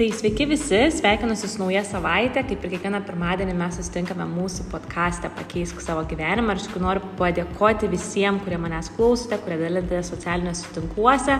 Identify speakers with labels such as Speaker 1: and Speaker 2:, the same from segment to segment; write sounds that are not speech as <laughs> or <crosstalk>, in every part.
Speaker 1: Tai sveiki visi, sveikinuosi su nauja savaitė, kaip ir kiekvieną pirmadienį mes susitinkame mūsų podcast'e Pakeisk savo gyvenimą. Aš tik noriu padėkoti visiems, kurie manęs klausote, kurie dalinate socialiniuose tinkluose.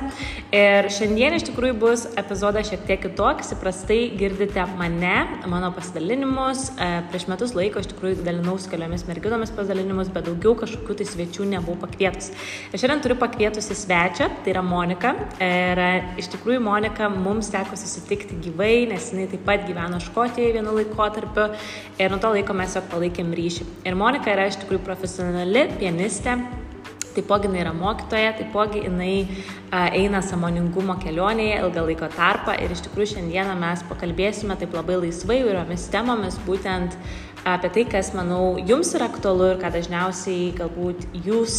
Speaker 1: Ir šiandien iš tikrųjų bus epizodas šiek tiek kitoks. Įprastai girdite mane, mano pasidalinimus. E, prieš metus laiko iš tikrųjų dalinausi keliomis merginomis pasidalinimus, bet daugiau kažkokių tai svečių nebuvau pakvietus. Ir šiandien turiu pakvietusi svečią, tai yra Monika. Ir e, iš tikrųjų Monika mums teko susitikti gyvai gyvai, nes jinai taip pat gyveno Škotijoje vienu laikotarpiu ir nuo to laiko mes jau palaikėm ryšį. Ir Monika yra iš tikrųjų profesionali pianistė, Taipogi jinai yra mokytoja, taipogi jinai a, eina samoningumo kelionėje ilgą laiko tarpą ir iš tikrųjų šiandieną mes pakalbėsime taip labai laisvai įvairiomis temomis, būtent apie tai, kas, manau, jums yra aktualu ir ką dažniausiai galbūt jūs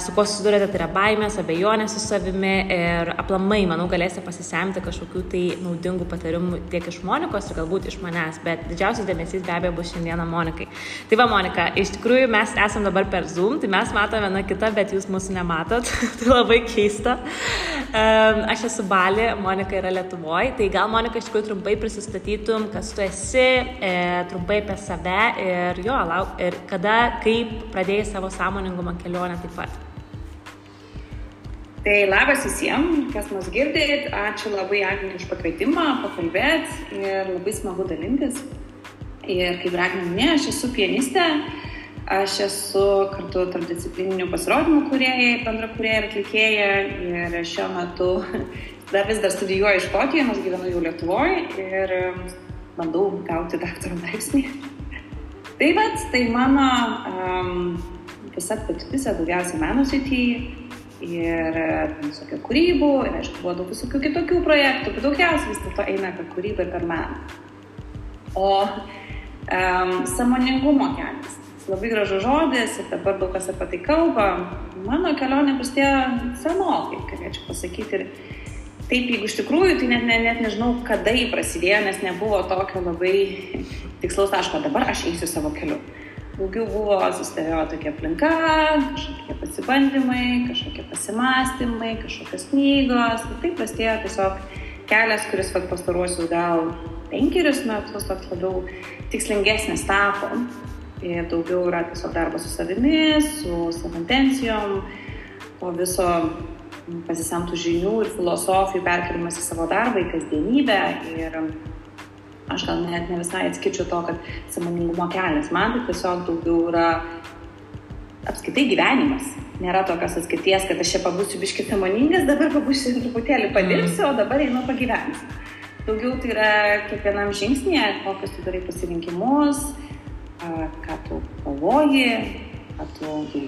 Speaker 1: su kuo susidurėte, tai yra baimės, abejonės su savimi ir aplamai, manau, galėsite pasisemti kažkokių tai naudingų patarimų tiek iš Monikos ir galbūt iš manęs, bet didžiausias dėmesys be abejo bus šiandieną Monikai. Tai va, Monika, iš tikrųjų mes esame dabar per Zoom, tai mes matome vieną kitą, bet jūs mūsų nematot, <laughs> tai labai keista. Um, aš esu Bali, Monika yra Lietuvoje, tai gal Monika iš tikrųjų trumpai prisistatytum, kas tu esi, e, trumpai apie save ir jo, lauk, ir kada, kaip pradėjai savo sąmoningumo kelionę taip pat.
Speaker 2: Tai labas visiems, kas mus girdit, ačiū labai Agnė už pakvietimą pakalbėti ir labai smagu dalintis. Ir kaip Agnė minėjo, aš esu pianistė, aš esu kartu tarpdisciplininių pasirodymų kuriejai, bendra kurieja ir atlikėja. Ir šiuo metu <laughs> dar vis dar studijuoju Škotijoje, nors gyvenu jau Lietuvoje ir bandau gauti daktaro laipsnį. <laughs> Tai bet, tai mano um, visa patirtis daugiausiai meno srityje ir visokių kūrybų, ir aišku, buvo daug visokių kitokių projektų, bet daugiausiai vis dėlto eina apie kūrybą ir per meną. O um, samoningumo kelias. Labai gražus žodis ir dabar daug kas apie tai kalba. Mano kelionė prasidėjo senokai, galėčiau pasakyti. Ir taip, jeigu iš tikrųjų, tai net, net, net nežinau, kada jį prasidėjo, nes nebuvo tokio labai tikslaus taško, dabar aš eisiu savo keliu daugiau buvo susidėliojo tokia aplinka, kažkokie pasibandymai, kažkokie pasimastymai, kažkokios knygos. Ir taip prasidėjo tiesiog kelias, kuris vat, pastaruosius gal penkerius metus toks labiau tikslingesnis tapo. Ir daugiau yra tiesiog darbas su savimi, su savo intencijom, to viso pasisemtų žinių ir filosofijų perkelimas į savo darbą, į kasdienybę. Ir aš gal net ne visai atskirčiau to, kad samoningumo kelias. Man tai tiesiog daugiau yra apskaitai gyvenimas. Nėra tokios atskirties, kad aš čia pabūsiu biški samoningas, dabar pabūsiu truputėlį padirbsiu, o dabar einu pagyvensiu. Daugiau tai yra kiekvienam žingsnėje, kokius tu darai pasirinkimus, ką tu pavoji, ką tu jauti.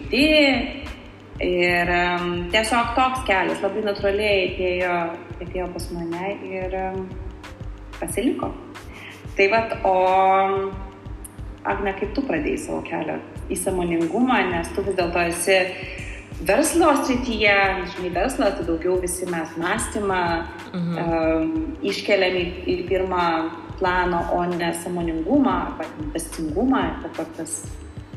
Speaker 2: Ir um, tiesiog toks kelias labai natūraliai atėjo, atėjo pas mane ir um, pasiliko. Tai vad, o Agne, kaip tu pradėjai savo kelią į samoningumą, nes tu vis dėlto esi verslo srityje, žinai, verslo, tai daugiau visi mes mąstymą mhm. um, iškeliam į, į pirmą planą, o ne samoningumą arba investingumą. Tas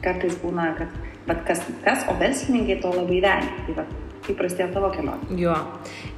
Speaker 2: kartais būna, kad, bet kas, kas, o verslininkai to labai vengia. Tai, vat, kaip prasidėjo tavo kelionė?
Speaker 1: Jo,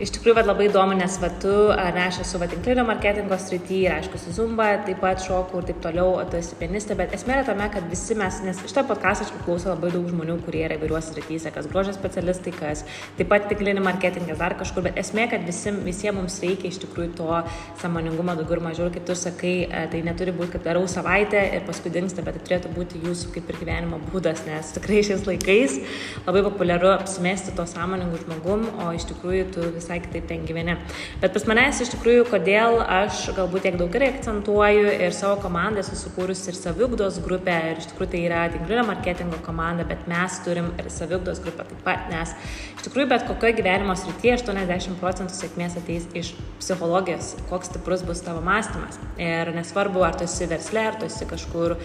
Speaker 1: iš tikrųjų va, labai įdomu, nes va, tu, ne, aš esu va, tinklinio marketingo srityje, aišku, su Zumba, taip pat šoku ir taip toliau, tu esi pianistė, bet esmė yra tame, kad visi mes, nes šitą podcastą aš klauso labai daug žmonių, kurie yra įvairiuose srityse, kas grožio specialistai, kas taip pat tinklinio marketingas dar kažkur, bet esmė, kad visi, visiems mums reikia iš tikrųjų to samoningumo daugiau ir mažiau, kaip tu sakai, tai neturi būti, kad darau savaitę ir paskui dinksta, bet tai turėtų būti jūsų kaip ir gyvenimo būdas, nes tikrai šiais laikais labai populiaru apsimesti to sąmonę sąmoningu žmogum, o iš tikrųjų tu visai kitaip ten gyveni. Bet pas manęs iš tikrųjų, kodėl aš galbūt tiek daug gerai akcentuoju ir savo komandą esu sukūrusi ir saviugdos grupę, ir iš tikrųjų tai yra tinklinio marketingo komanda, bet mes turim ir saviugdos grupę taip pat, nes iš tikrųjų bet kokioje gyvenimo srityje 80 procentų sėkmės ateis iš psichologijos, koks stiprus bus tavo mąstymas. Ir nesvarbu, ar tu esi versle, ar tu esi kažkur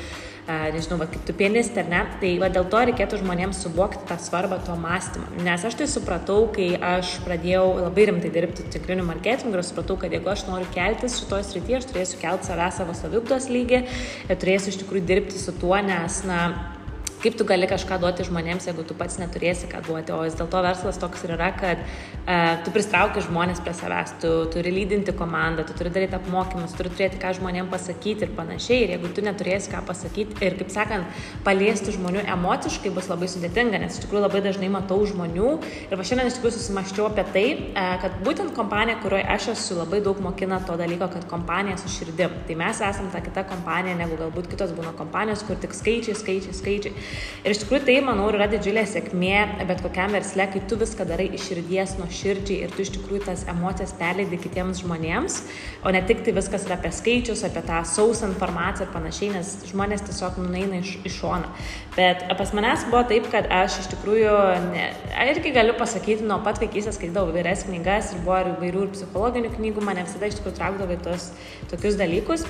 Speaker 1: nežinau, va, kaip tu pianistė ne, tai va, dėl to reikėtų žmonėms suvokti tą svarbą to mąstymo. Nes aš tai supratau, kai aš pradėjau labai rimtai dirbti tikriniu marketingu ir supratau, kad jeigu aš noriu keltis šitoje srityje, aš turėsiu kelti save savo saviptos lygį ir turėsiu iš tikrųjų dirbti su tuo, nes, na, kaip tu gali kažką duoti žmonėms, jeigu tu pats neturėsi ką duoti. O vis dėlto verslas toks ir yra, kad uh, tu pristrauki žmonės prie savęs, tu turi lydinti komandą, tu turi daryti apmokymus, turi turėti ką žmonėms pasakyti ir panašiai. Ir jeigu tu neturėsi ką pasakyti ir, kaip sakant, paliesti žmonių emociškai bus labai sudėtinga, nes iš tikrųjų labai dažnai matau žmonių. Ir va šiandien iš tikrųjų susimaščiau apie tai, uh, kad būtent kompanija, kurioje aš esu, labai daug mokina to dalyko, kad kompanija su širdim. Tai mes esame ta kita kompanija, negu galbūt kitos būna kompanijos, kur tik skaičiai, skaičiai, skaičiai. Ir iš tikrųjų tai, manau, yra didžiulė sėkmė bet kokiam versle, kai tu viską darai iš širdies, nuo širdžiai ir tu iš tikrųjų tas emocijas perleidi kitiems žmonėms, o ne tik tai viskas yra apie skaičius, apie tą sausą informaciją ir panašiai, nes žmonės tiesiog nueina iš, iš šoną. Bet pas manęs buvo taip, kad aš iš tikrųjų, ne, irgi galiu pasakyti, nuo pat vaikystės skaitydavau įvairias knygas ir buvo ir įvairių ir psichologinių knygų, mane visada iš tikrųjų traukdavo į tos tokius dalykus.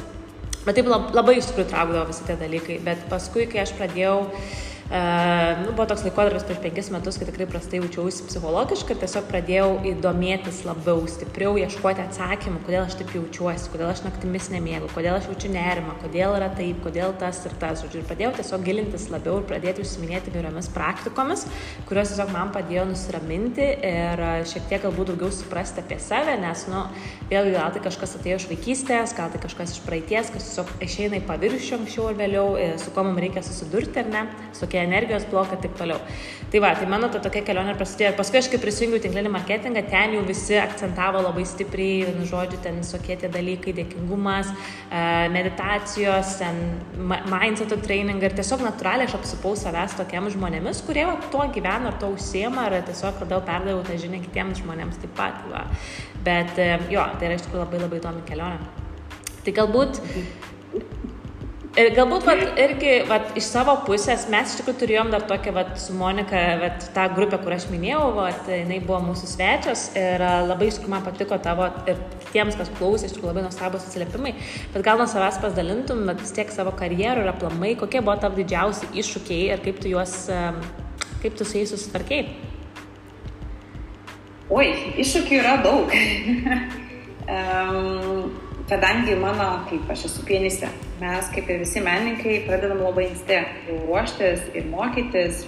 Speaker 1: Bet taip labai iš tikrųjų traukdavo visi tie dalykai. Bet paskui, kai aš pradėjau Uh, nu, buvo toks laikotarpis prieš penkis metus, kai tikrai prastai jaučiausi psichologiškai ir tiesiog pradėjau įdomėtis labiau, stipriau, ieškoti atsakymų, kodėl aš taip jaučiuosi, kodėl aš naktimis nemiegu, kodėl aš jaučiu nerimą, kodėl yra taip, kodėl tas ir tas. Žodžiu, ir pradėjau tiesiog gilintis labiau ir pradėti užsiminėti įvairiomis praktikomis, kurios tiesiog man padėjo nusiraminti ir šiek tiek galbūt daugiau suprasti apie save, nes, nu, vėlgi gal tai kažkas atėjo iš vaikystės, gal tai kažkas iš praeities, kas tiesiog išeina į paviršių anksčiau ar vėliau, su kuo mums reikia susidurti ar ne, su kokia energijos bloką ir taip toliau. Tai va, tai mano ta tokia kelionė prasidėjo. Paskui aš kai prisijungiau tinklinį marketingą, ten jau visi akcentavo labai stipriai, nu, žodžiu, ten visokie tie dalykai, dėkingumas, e, meditacijos, mindseto training ir tiesiog natūraliai aš apsipau savęs tokiem žmonėmis, kurie va, tuo gyvena ar to užsiema ir tiesiog tada perdaviau tą žinią kitiems žmonėms taip pat. Va. Bet e, jo, tai yra iš tikrųjų labai labai įdomi kelionė. Tai galbūt Ir galbūt vat, irgi vat, iš savo pusės mes iš tikrųjų turėjom dar tokią vat, su Monika, vat, tą grupę, kur aš minėjau, vat, jinai buvo mūsų svečias ir labai iš tikrųjų man patiko tavo ir tiems, kas klausė, iš tikrųjų labai nuostabus atsiliepimai, bet gal nuo savęs pasidalintum, bet vis tiek savo karjerų ir aplamai, kokie buvo tavo didžiausi iššūkiai ir kaip tu juos, kaip tu su jais susitvarkiai?
Speaker 2: Oi, iššūkių yra daug. <laughs> um, kadangi mano, kaip aš esu pianistė, mes kaip ir visi menininkai pradedam labai anksti jau ruoštis ir mokytis.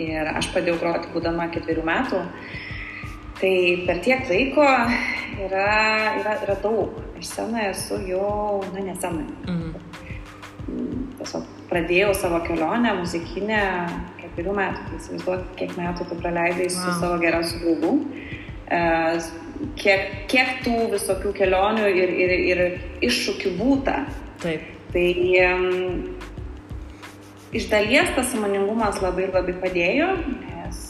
Speaker 2: Ir aš pradėjau groti būdama ketverių metų. Tai per tiek laiko yra, yra, yra daug. Aš scenoje esu jau, na, ne scenoje. Mhm. Tiesiog pradėjau savo kelionę muzikinę ketverių metų. Tai įsivaizduok, kiek metų tu praleidai wow. su savo geriausiu draugu kiek, kiek tų visokių kelionių ir, ir, ir iššūkių būta.
Speaker 1: Taip.
Speaker 2: Tai iš dalies tas samoningumas labai labai padėjo, nes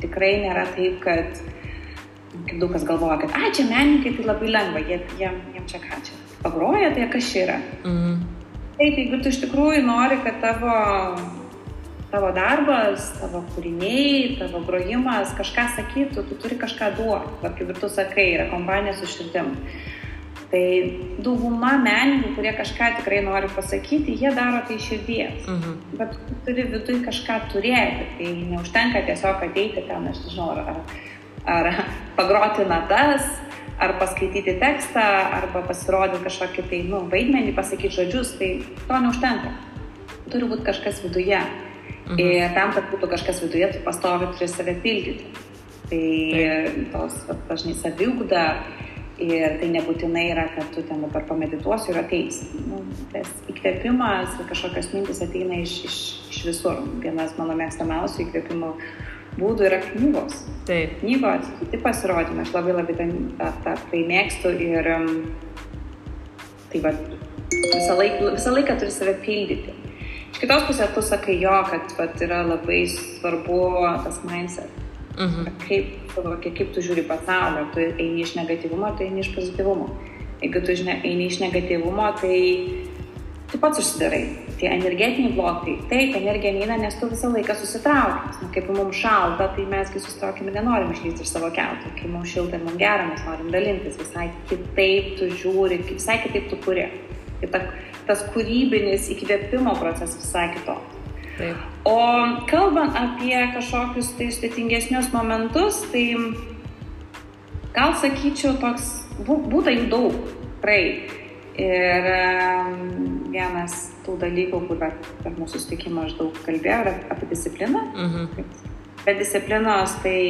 Speaker 2: tikrai nėra taip, kad kaip daug kas galvoja, kad, ai, čia menininkai tai labai lengva, jie, jiem, jiem čia ką čia pagroja, tai kas čia yra. Mm. Taip, jeigu tu iš tikrųjų nori, kad tavo tavo darbas, tavo kūriniai, tavo grojimas kažką sakytų, tu turi kažką duoti. Va, kaip ir tu sakai, yra kompanija su širdim. Tai dauguma menininkų, kurie kažką tikrai nori pasakyti, jie daro tai širdies. Uh mhm. -huh. Bet tu turi viduje kažką turėti. Tai neužtenka tiesiog ateiti ten, aš nežinau, ar, ar <laughs> pagroti natas, ar paskaityti tekstą, arba pasirodyti kažkokį tai, nu, vaidmenį, pasakyti žodžius, tai to neužtenka. Turi būti kažkas viduje. Mhm. Ir tam, kad būtų kažkas viduje, tu pastovi turi save pildyti. Tai Taip. tos, dažnai saviugda ir tai nebūtinai yra, kad tu ten dabar pamedituosiu ir ateisi. Nu, tas įkvėpimas ir kažkokios mintis ateina iš, iš, iš visur. Vienas mano mėgstamiausių įkvėpimo būdų yra knygos.
Speaker 1: Taip.
Speaker 2: Knygos, kiti pasirodymai, aš labai labai tą, tą, tą, tai mėgstu ir tai va, visą, laik, visą laiką turi save pildyti. Iš kitos pusės tu sakai jo, kad vat, yra labai svarbu tas mindset. Mhm. Kaip, suvokia, kaip tu žiūri pasaulio, tu eini iš negatyvumo, tu eini iš pozityvumo. Jeigu tu eini iš negatyvumo, tai tu pats užsidarai. Tie energetiniai blokai, taip, energija neina, nes tu visą laiką susitraukęs. Na, kaip mums šalta, tai mesgi susitraukime nenorim išlysti iš savo keltų. Kai mums šilta ir mums gera, mes norim dalintis. Visai kitaip tu žiūri, visai kitaip tu kuri. Kita, tas kūrybinis įkvėpimo procesas visai kitoks. Taip. O kalbant apie kažkokius tai sudėtingesnius momentus, tai gal sakyčiau, toks būta jų daug, tikrai. Ir vienas tų dalykų, kur per mūsų susitikimą aš daug kalbėjau, apie discipliną. Mhm. Be disciplinos tai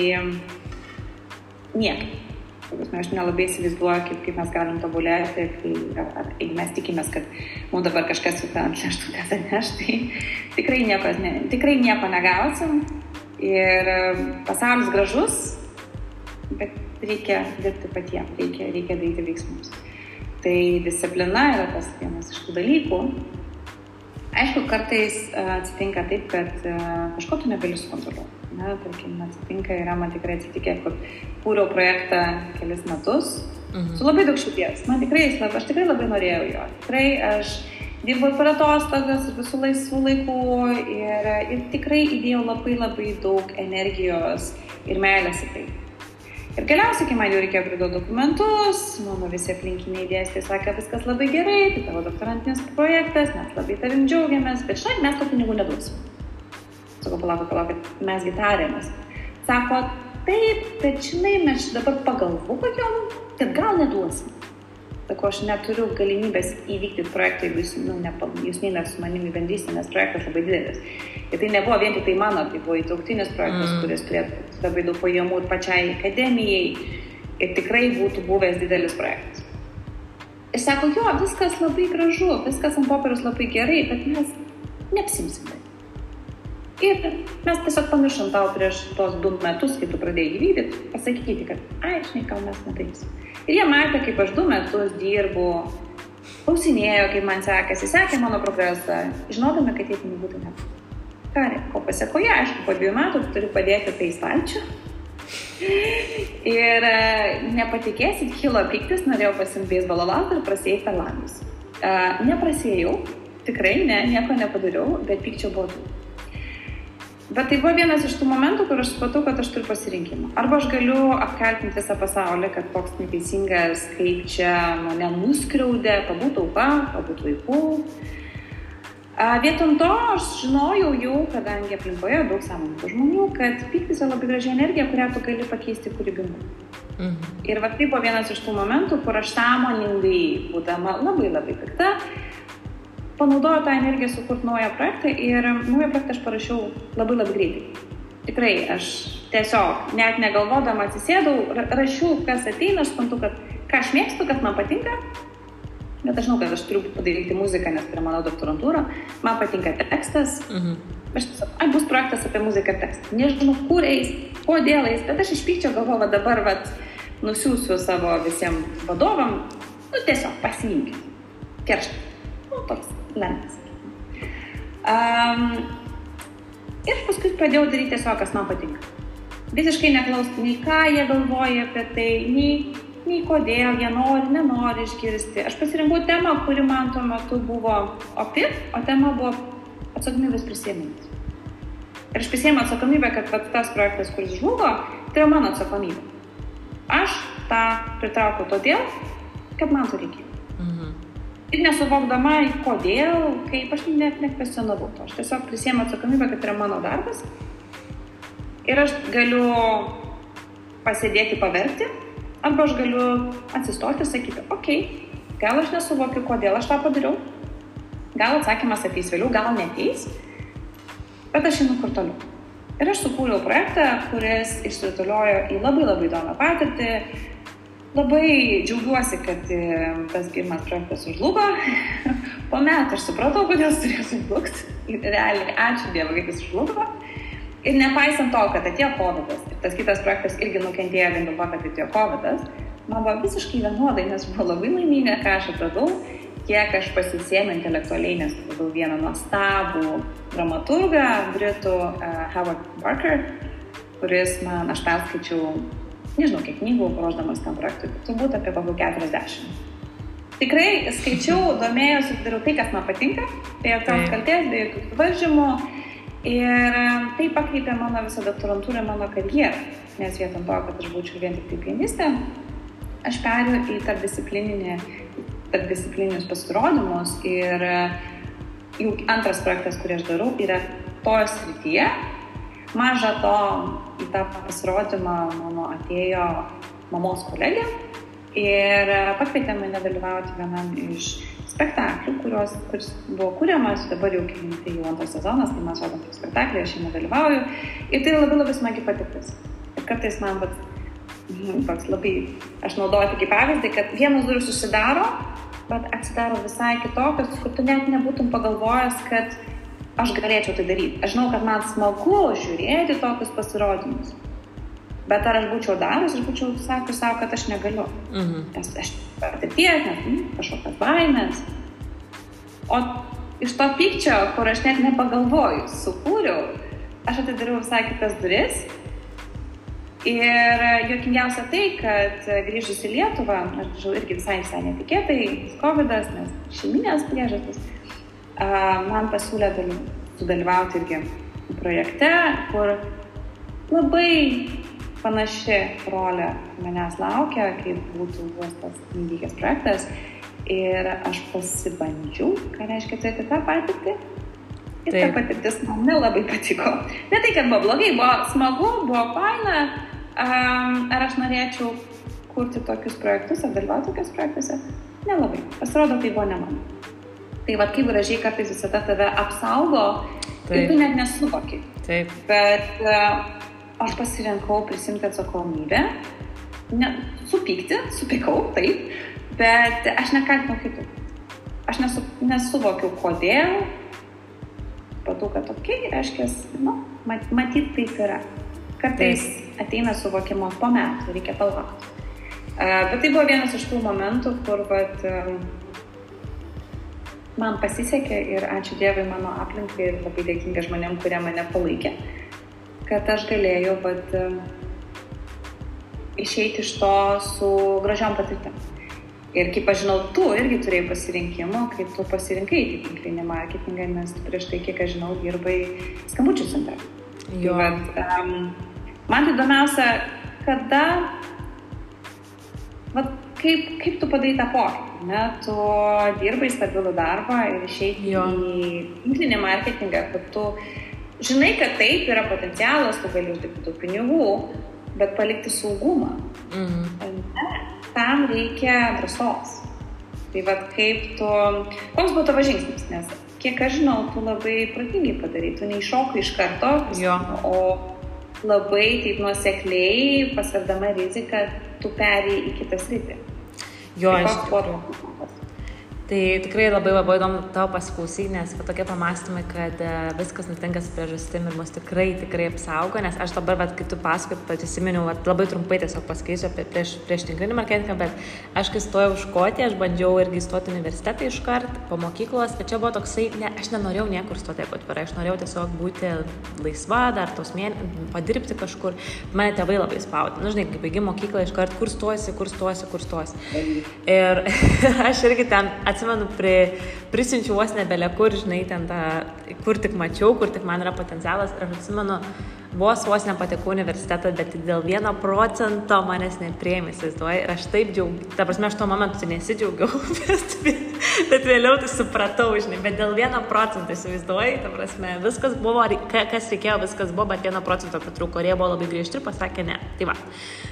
Speaker 2: niekaip. Aš nelabai įsivaizduoju, kaip, kaip mes galim tobulėti, kai ar, jeigu mes tikimės, kad mums dabar kažkas su tą ant lėštutės atneš, tai tikrai nieko, ne, tikrai nieko negausim. Ir pasaulis gražus, bet reikia dirbti patiems, reikia, reikia daryti veiksmus. Tai disciplina yra tas vienas iš tų dalykų. Aišku, kartais atsitinka taip, kad kažko tu negali sukontroliuoti ne, tarkim, atsitinka, yra man tikrai atsitikę, kur kūriau projektą kelis metus mhm. su labai daug širdies. Man tikrai, aš tikrai labai norėjau jo. Tikrai aš dirbau per atostogas visų laisvų laikų ir, ir tikrai įdėjau labai labai daug energijos ir meilės į tai. Ir galiausiai, kai man jau reikėjo priduoti dokumentus, mano visi aplinkiniai dėstė, sakė, viskas labai gerai, tai tavo doktorantinis projektas, mes labai tavim džiaugiamės, bet štai mes to pinigų neduosim. Sakau, palauk, palauk, mesgi tarėmės. Sako, taip, bet žinai, mes dabar pagalvojom, kad gal neduosim. Sako, aš neturiu galimybės įvykdyti projektą, jeigu jūs, nu, ne, jūs neinat su manimi bendrystė, nes projektas labai didelis. Ir tai nebuvo vien tik tai mano, tai buvo įtrauktinis projektas, mm. kuris turėtų labai daug pajamų ir pačiai akademijai. Ir tikrai būtų buvęs didelis projektas. Ir sako, jo, viskas labai gražu, viskas ant popieriaus labai gerai, bet mes neapsimsime. Ir mes tiesiog pamiršom tau prieš tos du metus, kai tu pradėjai įvykdyti, pasakyti, kad, ai, žinai, gal mes nedarysim. Ir jie matė, kaip aš du metus dirbu, klausinėjo, kaip man sekasi, sekė mano progresą, žinodami, kad jie pinigų tai nebūtų. Ką, ko pasiekoje, aišku, po dviejų metų turiu padėti tai stalčių. Ir e, nepatikėsit, kilo piktis, norėjau pasimti beisbolo lazdą ir prasėjai per langus. Uh, neprasėjau, tikrai ne, nieko nepadariau, bet pykčio buvo daug. Bet tai buvo vienas iš tų momentų, kur aš supratau, kad aš turiu pasirinkimą. Arba aš galiu apkaltinti visą pasaulį, kad toks neteisingas, kaip čia mane nuskriaudė, pabūt auka, pabūt vaikų. Vietom to aš žinojau jau, kadangi aplinkoje daug sąmoningų žmonių, kad pyktis yra labai graži energija, kurią tu gali pakeisti kūrybingu. Mhm. Ir va tai buvo vienas iš tų momentų, kur aš sąmoningai, būdama labai labai pikta, panaudojau tą energiją sukurti naują projektą ir naują projektą aš parašiau labai labai greitai. Tikrai aš tiesiog net negalvodama atsisėdau, rašiau, kas ateina, aš suprantu, kad ką aš mėgstu, kas man patinka, bet aš žinau, kad aš turiu padaryti muziką, nes tai yra mano doktorantūra, man patinka tekstas. Mhm. Aš tiesiog, ai, bus projektas apie muziką ir tekstą. Nežinau, kur eis, kodėl eis, bet aš iš pykčio galvoju, va dabar, va, nusiųsiu savo visiems vadovam, nu tiesiog pasiimkit. Kerštai. Nu, toks lemtas. Um, ir paskui pradėjau daryti tiesiog, kas man patinka. Visiškai neklausti nei ką jie galvoja apie tai, nei, nei kodėl jie nori, nenori išgirsti. Aš pasirinkau temą, kuri man tuo metu buvo opi, o tema buvo atsakomybės prisėmimas. Ir aš prisėmiau atsakomybę, kad vat, tas projektas, kuris žlugo, tai yra mano atsakomybė. Aš tą pritraukiau todėl, kad man to reikėjo. Ir nesuvokdama, kodėl, kaip aš net nekvesionavau to. Aš tiesiog prisėmė atsakomybę, kad yra mano darbas. Ir aš galiu pasėdėti paverti, arba aš galiu atsistoti ir sakyti, okei, okay, gal aš nesuvokiu, kodėl aš tą padariau. Gal atsakymas ateis vėliau, gal neteis, bet aš einu kur toliau. Ir aš sukūriau projektą, kuris išsitoliojo į labai labai įdomią patirtį, Labai džiaugiuosi, kad e, tas pirmas projektas užlugo. po metų aš supratau, kodėl jis turėjo sužlugti. Realiai, ačiū Dievui, kad jis užlugo. Ir nepaisant to, kad atėjo COVID, ir tas kitas projektas irgi nukentėjo vien dėl to, kad atėjo COVID, man buvo visiškai vienodai, nes buvau labai laiminga, ką aš atradau, kiek aš pasisėmiau intelektualiai, nes atradau vieną nuostabų dramaturgą, britų uh, Howard Barker, kuris man, aš perskaičiau nežinau, kiek knygų ruoždamas tam projektui, turbūt apie kokių 40. Tikrai skaičiau, domėjausi, dariau tai, kas man patinka, be jokios kaltės, be jokių varžymų. Ir tai pakreipė mano visą doktorantūrą, mano karjerą. Nes vietom to, kad aš būčiau vien tik tai pianistė, aš perėjau į tarpdisciplininius pasirodymus. Ir jau antras projektas, kurį aš darau, yra toje srityje, Maža to, į tą pasirodymą mano atėjo mamos kolegė ir pakvietė mane dalyvauti vienam iš spektaklių, kurios, kuris buvo kūriamas, dabar jau kelintai jau antras sezonas, tai mes rodom tik spektaklį, aš jame dalyvauju. Ir tai labai labai smagi patirtis. Ir kartais man vat, mhm, toks labai, aš naudoju tik pavyzdį, kad vienas duris susidaro, bet atsidaro visai kitokios, kur tu net nebūtum pagalvojęs, kad aš galėčiau tai daryti. Aš žinau, kad man smagu žiūrėti tokius pasirodymus. Bet ar aš būčiau daręs, aš būčiau sakius savo, kad aš negaliu. Mhm. Nes aš patirties, nes nu, kažkokios baimės. O iš to pykčio, kur aš net nepagalvoju, sukūriau, aš atidariau visai kitas duris. Ir juokingiausia tai, kad grįžus į Lietuvą, aš grįžau irgi visai, visai netikėtai, COVID, nes šeiminės priežastis, man pasiūlė sudalyvauti irgi projekte, kur labai panaši rolė manęs laukia, kaip būtų buvęs tas įvykęs projektas. Ir aš pasibandžiau, ką reiškia turėti tą patirtį. Ir Taip. ta patirtis man nelabai patiko. Ne tai, kad buvo blogai, buvo smagu, buvo faina. Um, ar aš norėčiau kurti tokius projektus ar dalyvauti tokius projektuose? Nelabai. Pasirodo, tai buvo ne man. Tai vad kaip gražiai kartais visada tave apsaugo Taip. ir tu net nesuvoki.
Speaker 1: Taip.
Speaker 2: Bet uh, aš pasirinkau prisimti atsakomybę, ne, supykti, supykau, taip, bet aš nekaltinau kitų. Aš nesu, nesuvokiau, kodėl. Patau, kad okei, okay, reiškia, nu, mat, matyt taip yra. Kartais taip. ateina suvokimas po metų, reikia palaukti. Uh, bet tai buvo vienas iš tų momentų, kur vat, um, man pasisekė ir ačiū Dievui mano aplinkai ir labai dėkinga žmonėm, kurie mane palaikė. Kad aš galėjau vat, išeiti iš to su gražiom patirtim. Ir kaip aš žinau, tu irgi turėjai pasirinkimų, kaip tu pasirinkai tinklinį marketingą, nes prieš tai, kiek aš žinau, dirbai skambučių centre.
Speaker 1: Jo.
Speaker 2: Tai, vat, um, man įdomiausia, kada, vat, kaip, kaip tu padarai tą pokytį, ne? Tu dirbai stabilų darbą ir išeiti į tinklinį marketingą, kad tu žinai, kad taip yra potencialas, tu gali uždirbti daug pinigų, bet palikti saugumą. Mhm. Ne, tam reikia drąsos. Tai vad kaip tu, koks buvo tavo žingsnis, nes kiek aš žinau, tu labai protingai padarai, tu neiššokai iš karto,
Speaker 1: jo.
Speaker 2: o labai taip nuosekliai, pasverdama riziką, tu perėjai į kitą sritį.
Speaker 1: Jo, tai iš tikrųjų. Tai tikrai labai labai įdomu tavo pasiklausyti, nes va, tokie pamastymai, kad uh, viskas nutinka su priežastim ir mus tikrai, tikrai apsaugo, nes aš dabar, va, kai tu pasakoji, prisiminiau, labai trumpai tiesiog pasakysiu apie prieš, prieš tinklinį marketingą, bet aš kai stojau už Škotiją, aš bandžiau irgi įstoti universitetą iškart po mokyklos, bet čia buvo toksai, ne, aš nenorėjau niekur stoti, jeigu atvirai, aš norėjau tiesiog būti laisva, dar tos mėnesius, padirbti kažkur, mane tėvai labai spaudė, nu žinai, kai baigi mokyklą iškart, kur stosi, kur stosi, kur stosi. Ir <laughs> aš irgi ten atsiprašau atsimenu, pri, prisinčiau vos nebelė kur, žinai, ten tą, kur tik mačiau, kur tik man yra potencialas. Ir aš atsimenu, vos vos nepatekau universitetą, bet dėl vieno procento manęs neprieimė, įsivaizduoju. Ir aš taip džiaugiausi, ta prasme, aš tuo momentu nesidžiaugiau, <laughs> bet, bet vėliau tai supratau, žinai, bet dėl vieno procento įsivaizduoju, ta prasme, viskas buvo, kas reikėjo, viskas buvo, bet vieno procento patrūko, kurie buvo labai griežti ir pasakė ne. Tai va.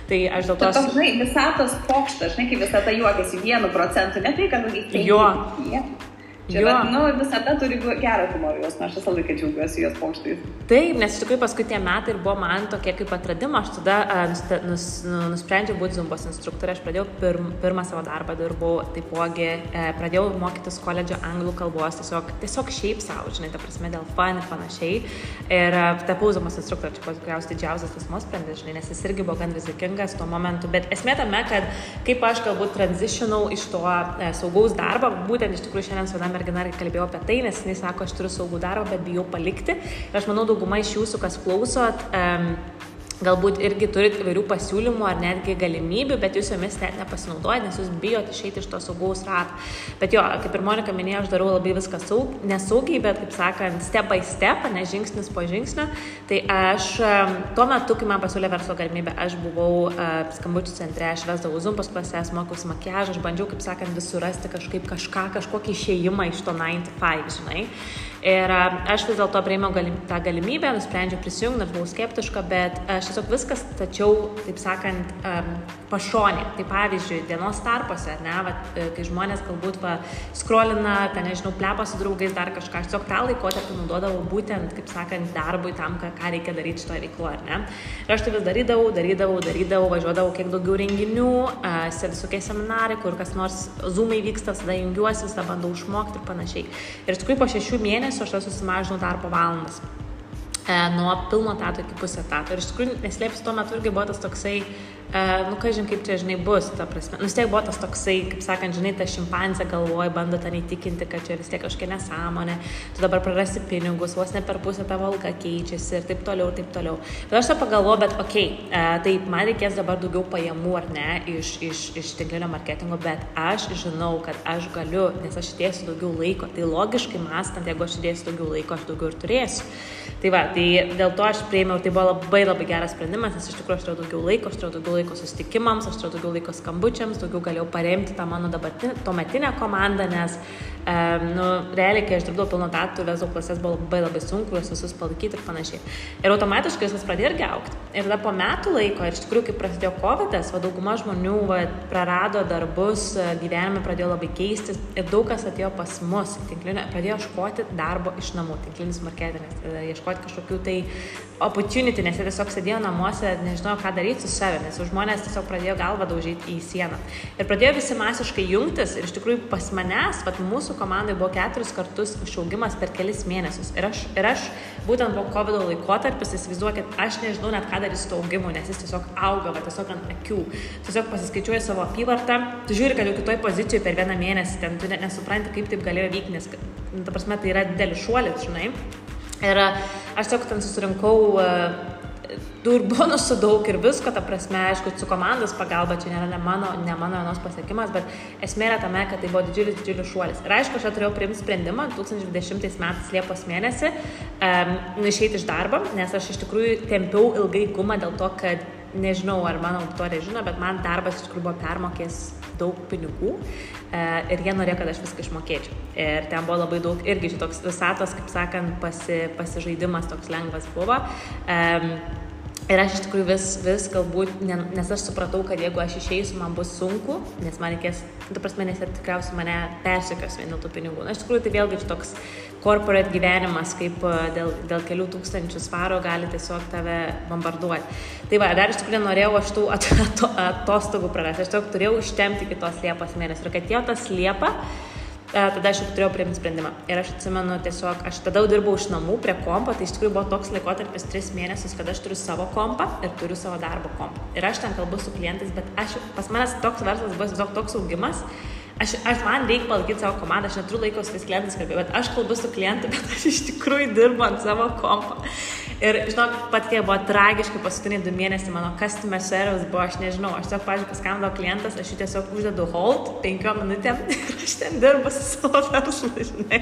Speaker 1: Tai aš dėl to...
Speaker 2: Tai, žinai, visatos pokštas, žinai, kaip visata juokiasi vienu procentu, ne tai, kad...
Speaker 1: Jo.
Speaker 2: Yeah. Čia, bet, nu, visada turi gerą humorą jos, aš visą laiką džiaugiuosi jos pokštais.
Speaker 1: Taip, nes iš tikrųjų paskui tie metai ir buvo man tokie kaip atradimo, aš tada uh, nus, nus, nu, nusprendžiau būti zumbos instruktorė, aš pradėjau pirm, pirmą savo darbą, dirbau taipogi, uh, pradėjau mokytis koledžio anglų kalbos, tiesiog, tiesiog šiaip savo, žinai, ta prasme, dėl fan ir panašiai. Ir uh, tapau zumbos instruktorė, čia tikriausiai didžiausias tas nuosprendis, žinai, nes jis irgi buvo gan rizikingas tuo momentu, bet esmė tame, kad kaip aš galbūt transitionau iš to uh, saugaus darbo, būtent iš tikrųjų šiandien su vienam mergina kalbėjau apie tai, nes jis sako, aš turiu saugų darbą, bet bijau palikti. Ir aš manau, dauguma iš jūsų, kas klausot, um, Galbūt irgi turit įvairių pasiūlymų ar netgi galimybių, bet jūs jomis net nepasinaudojate, nes jūs bijot išeiti iš to saugaus rato. Bet jo, kaip ir Monika minėjo, aš darau labai viską saug, nesaugiai, bet kaip sakant, step by step, ne žingsnis po žingsnio. Tai aš tuo metu, kai man pasiūlė verslo galimybę, aš buvau uh, skambučių centre, aš vesdavau zumpos klases, mokiausi makiažą, aš bandžiau, kaip sakant, vis surasti kažkaip kažką, kažkokį išėjimą iš to 9 to 5, žinai. Ir aš vis dėlto prieimiau galim, tą galimybę, nusprendžiau prisijungti, buvau skeptiška, bet aš tiesiog viskas tačiau, taip sakant, um, pašonė. Tai pavyzdžiui, dienos tarpuose, ne, va, e, kai žmonės galbūt va, skrolina, ten nežinau, plepa su draugais, dar kažką, aš tiesiog tą laikotarpį naudodavau būtent, kaip sakant, darbui tam, ką, ką reikia daryti šitoje veikloje, ar ne. Ir aš tai vis darydavau, darydavau, darydavau, važiuodavau kiek daugiau renginių, uh, visokie seminarai, kur kas nors zoomai vyksta, tada jungiuosi, tada bandau išmokti ir panašiai. Ir iš tikrųjų po šešių mėnesių aš susimažinau darbo valandas. E, nuo pilno etato iki pusę etato. Ir iš tikrųjų, neslėpsiu, tuo metu irgi buvo tas toksai Uh, nu, ką žinai, kaip čia, žinai, bus, ta prasme. Nu, vis tiek buvo tas toksai, kaip sakant, žinai, ta šimpanzė galvoja, bando ten įtikinti, kad čia vis tiek kažkokia nesąmonė, tu dabar prarasi pinigus, vos ne per pusę tavo alga keičiasi ir taip toliau, ir taip toliau. Bet aš tą pagalvoju, bet okei, okay, uh, tai man reikės dabar daugiau pajamų ar ne iš, iš, iš tinklinio marketingo, bet aš žinau, kad aš galiu, nes aš įdėsiu daugiau laiko. Tai logiškai mąstant, jeigu aš įdėsiu daugiau laiko, aš daugiau ir turėsiu. Tai va, tai dėl to aš prieimiau, tai buvo labai labai geras sprendimas, nes iš tikrųjų aš turėjau daugiau laiko, aš turėjau daugiau laiko susitikimams, aš turėjau daugiau laiko skambučiams, daugiau galėjau paremti tą mano dabartinę, tuometinę komandą, nes nu, realiai, kai aš dirbdavau pilno tatų, vezo klasės buvo labai labai sunku, juos visus palaikyti ir panašiai. Ir automatiškai viskas pradėjo irgi aukti. Ir tada po metų laiko, ir iš tikrųjų, kai prasidėjo COVID, va, dauguma žmonių va, prarado darbus, gyvenime pradėjo labai keistis ir daug kas atėjo pas mus, tinklinė, pradėjo ieškoti darbo iš namų, tinklinis marketingas, ieškoti kažkokių tai opportunity, nes jie tiesiog sėdėjo namuose, nežinojo, ką daryti su savimi, nes žmonės tiesiog pradėjo galvą daužyti į sieną. Ir pradėjo visi masiškai jungtis ir iš tikrųjų pas manęs, pat mūsų komandai buvo keturis kartus išaugimas per kelis mėnesius. Ir aš, ir aš būtent po COVID laikotarpis, įsivaizduokit, aš nežinau net ką daryti su to augimu, nes jis tiesiog auga, va, tiesiog ant akių. Tiesiog pasiskaičiuoji savo apyvartą, tu žiūri, kad jau kitoj pozicijoje per vieną mėnesį, ten tu net nesupranti, kaip taip galėjo vykti, nes, nu, ta prasme, tai yra didelis šuolis, žinai. Ir aš tiesiog ten susirinkau uh, tų ir bonusų daug ir visko, ta prasme, aišku, su komandos pagalba čia nėra ne mano, ne mano vienos pasiekimas, bet esmė yra tame, kad tai buvo didžiulis, didžiulis šuolis. Ir aišku, aš turėjau priimti sprendimą 2020 metais Liepos mėnesį um, išeiti iš darbo, nes aš iš tikrųjų tempiau ilgai gumą dėl to, kad nežinau, ar mano auditorija žino, bet man darbas iš tikrųjų buvo permokės daug pinigų e, ir jie norėjo, kad aš viską išmokėčiau. Ir ten buvo labai daug, irgi šitoks visatos, kaip sakant, pasi, pasižaidimas toks lengvas buvo. E, Ir aš iš tikrųjų vis, vis galbūt, nes aš supratau, kad jeigu aš išeisiu, man bus sunku, nes man reikės, tu prasme, nes tikriausiai mane persikios vien dėl tų pinigų. Na, iš tikrųjų, tai vėlgi toks corporate gyvenimas, kaip e, dėl, dėl kelių tūkstančių svaro gali tiesiog tave bombarduoti. Tai va, dar iš tikrųjų norėjau aš tų <laughs> atostogų prarasti, aš tiesiog turėjau ištemti kitos Liepos mėnesio. Ir kad jau tas Liepa, E, tada aš jau turėjau priimti sprendimą. Ir aš atsimenu tiesiog, aš tada dirbau iš namų prie kompo, tai iš tikrųjų buvo toks laikotarpis tris mėnesius, kad aš turiu savo kompą ir turiu savo darbo kompą. Ir aš ten kalbu su klientais, bet aš, pas manęs toks verslas buvo tiesiog toks augimas, Aš, aš man reikia palaikyti savo komandą, aš neturiu laiko su tais klientais kalbėti, bet aš kalbu su klientu, <laughs> bet aš iš tikrųjų dirbu ant savo kompo. Ir žinok, pat kiek buvo tragiškai paskutiniai du mėnesiai mano customer service buvo, aš nežinau, aš tiesiog, pažiūrėjau, paskambino klientas, aš jį tiesiog uždedu hold penkiom minutėm <laughs> ir aš ten dirbu su savo verslu, žinai.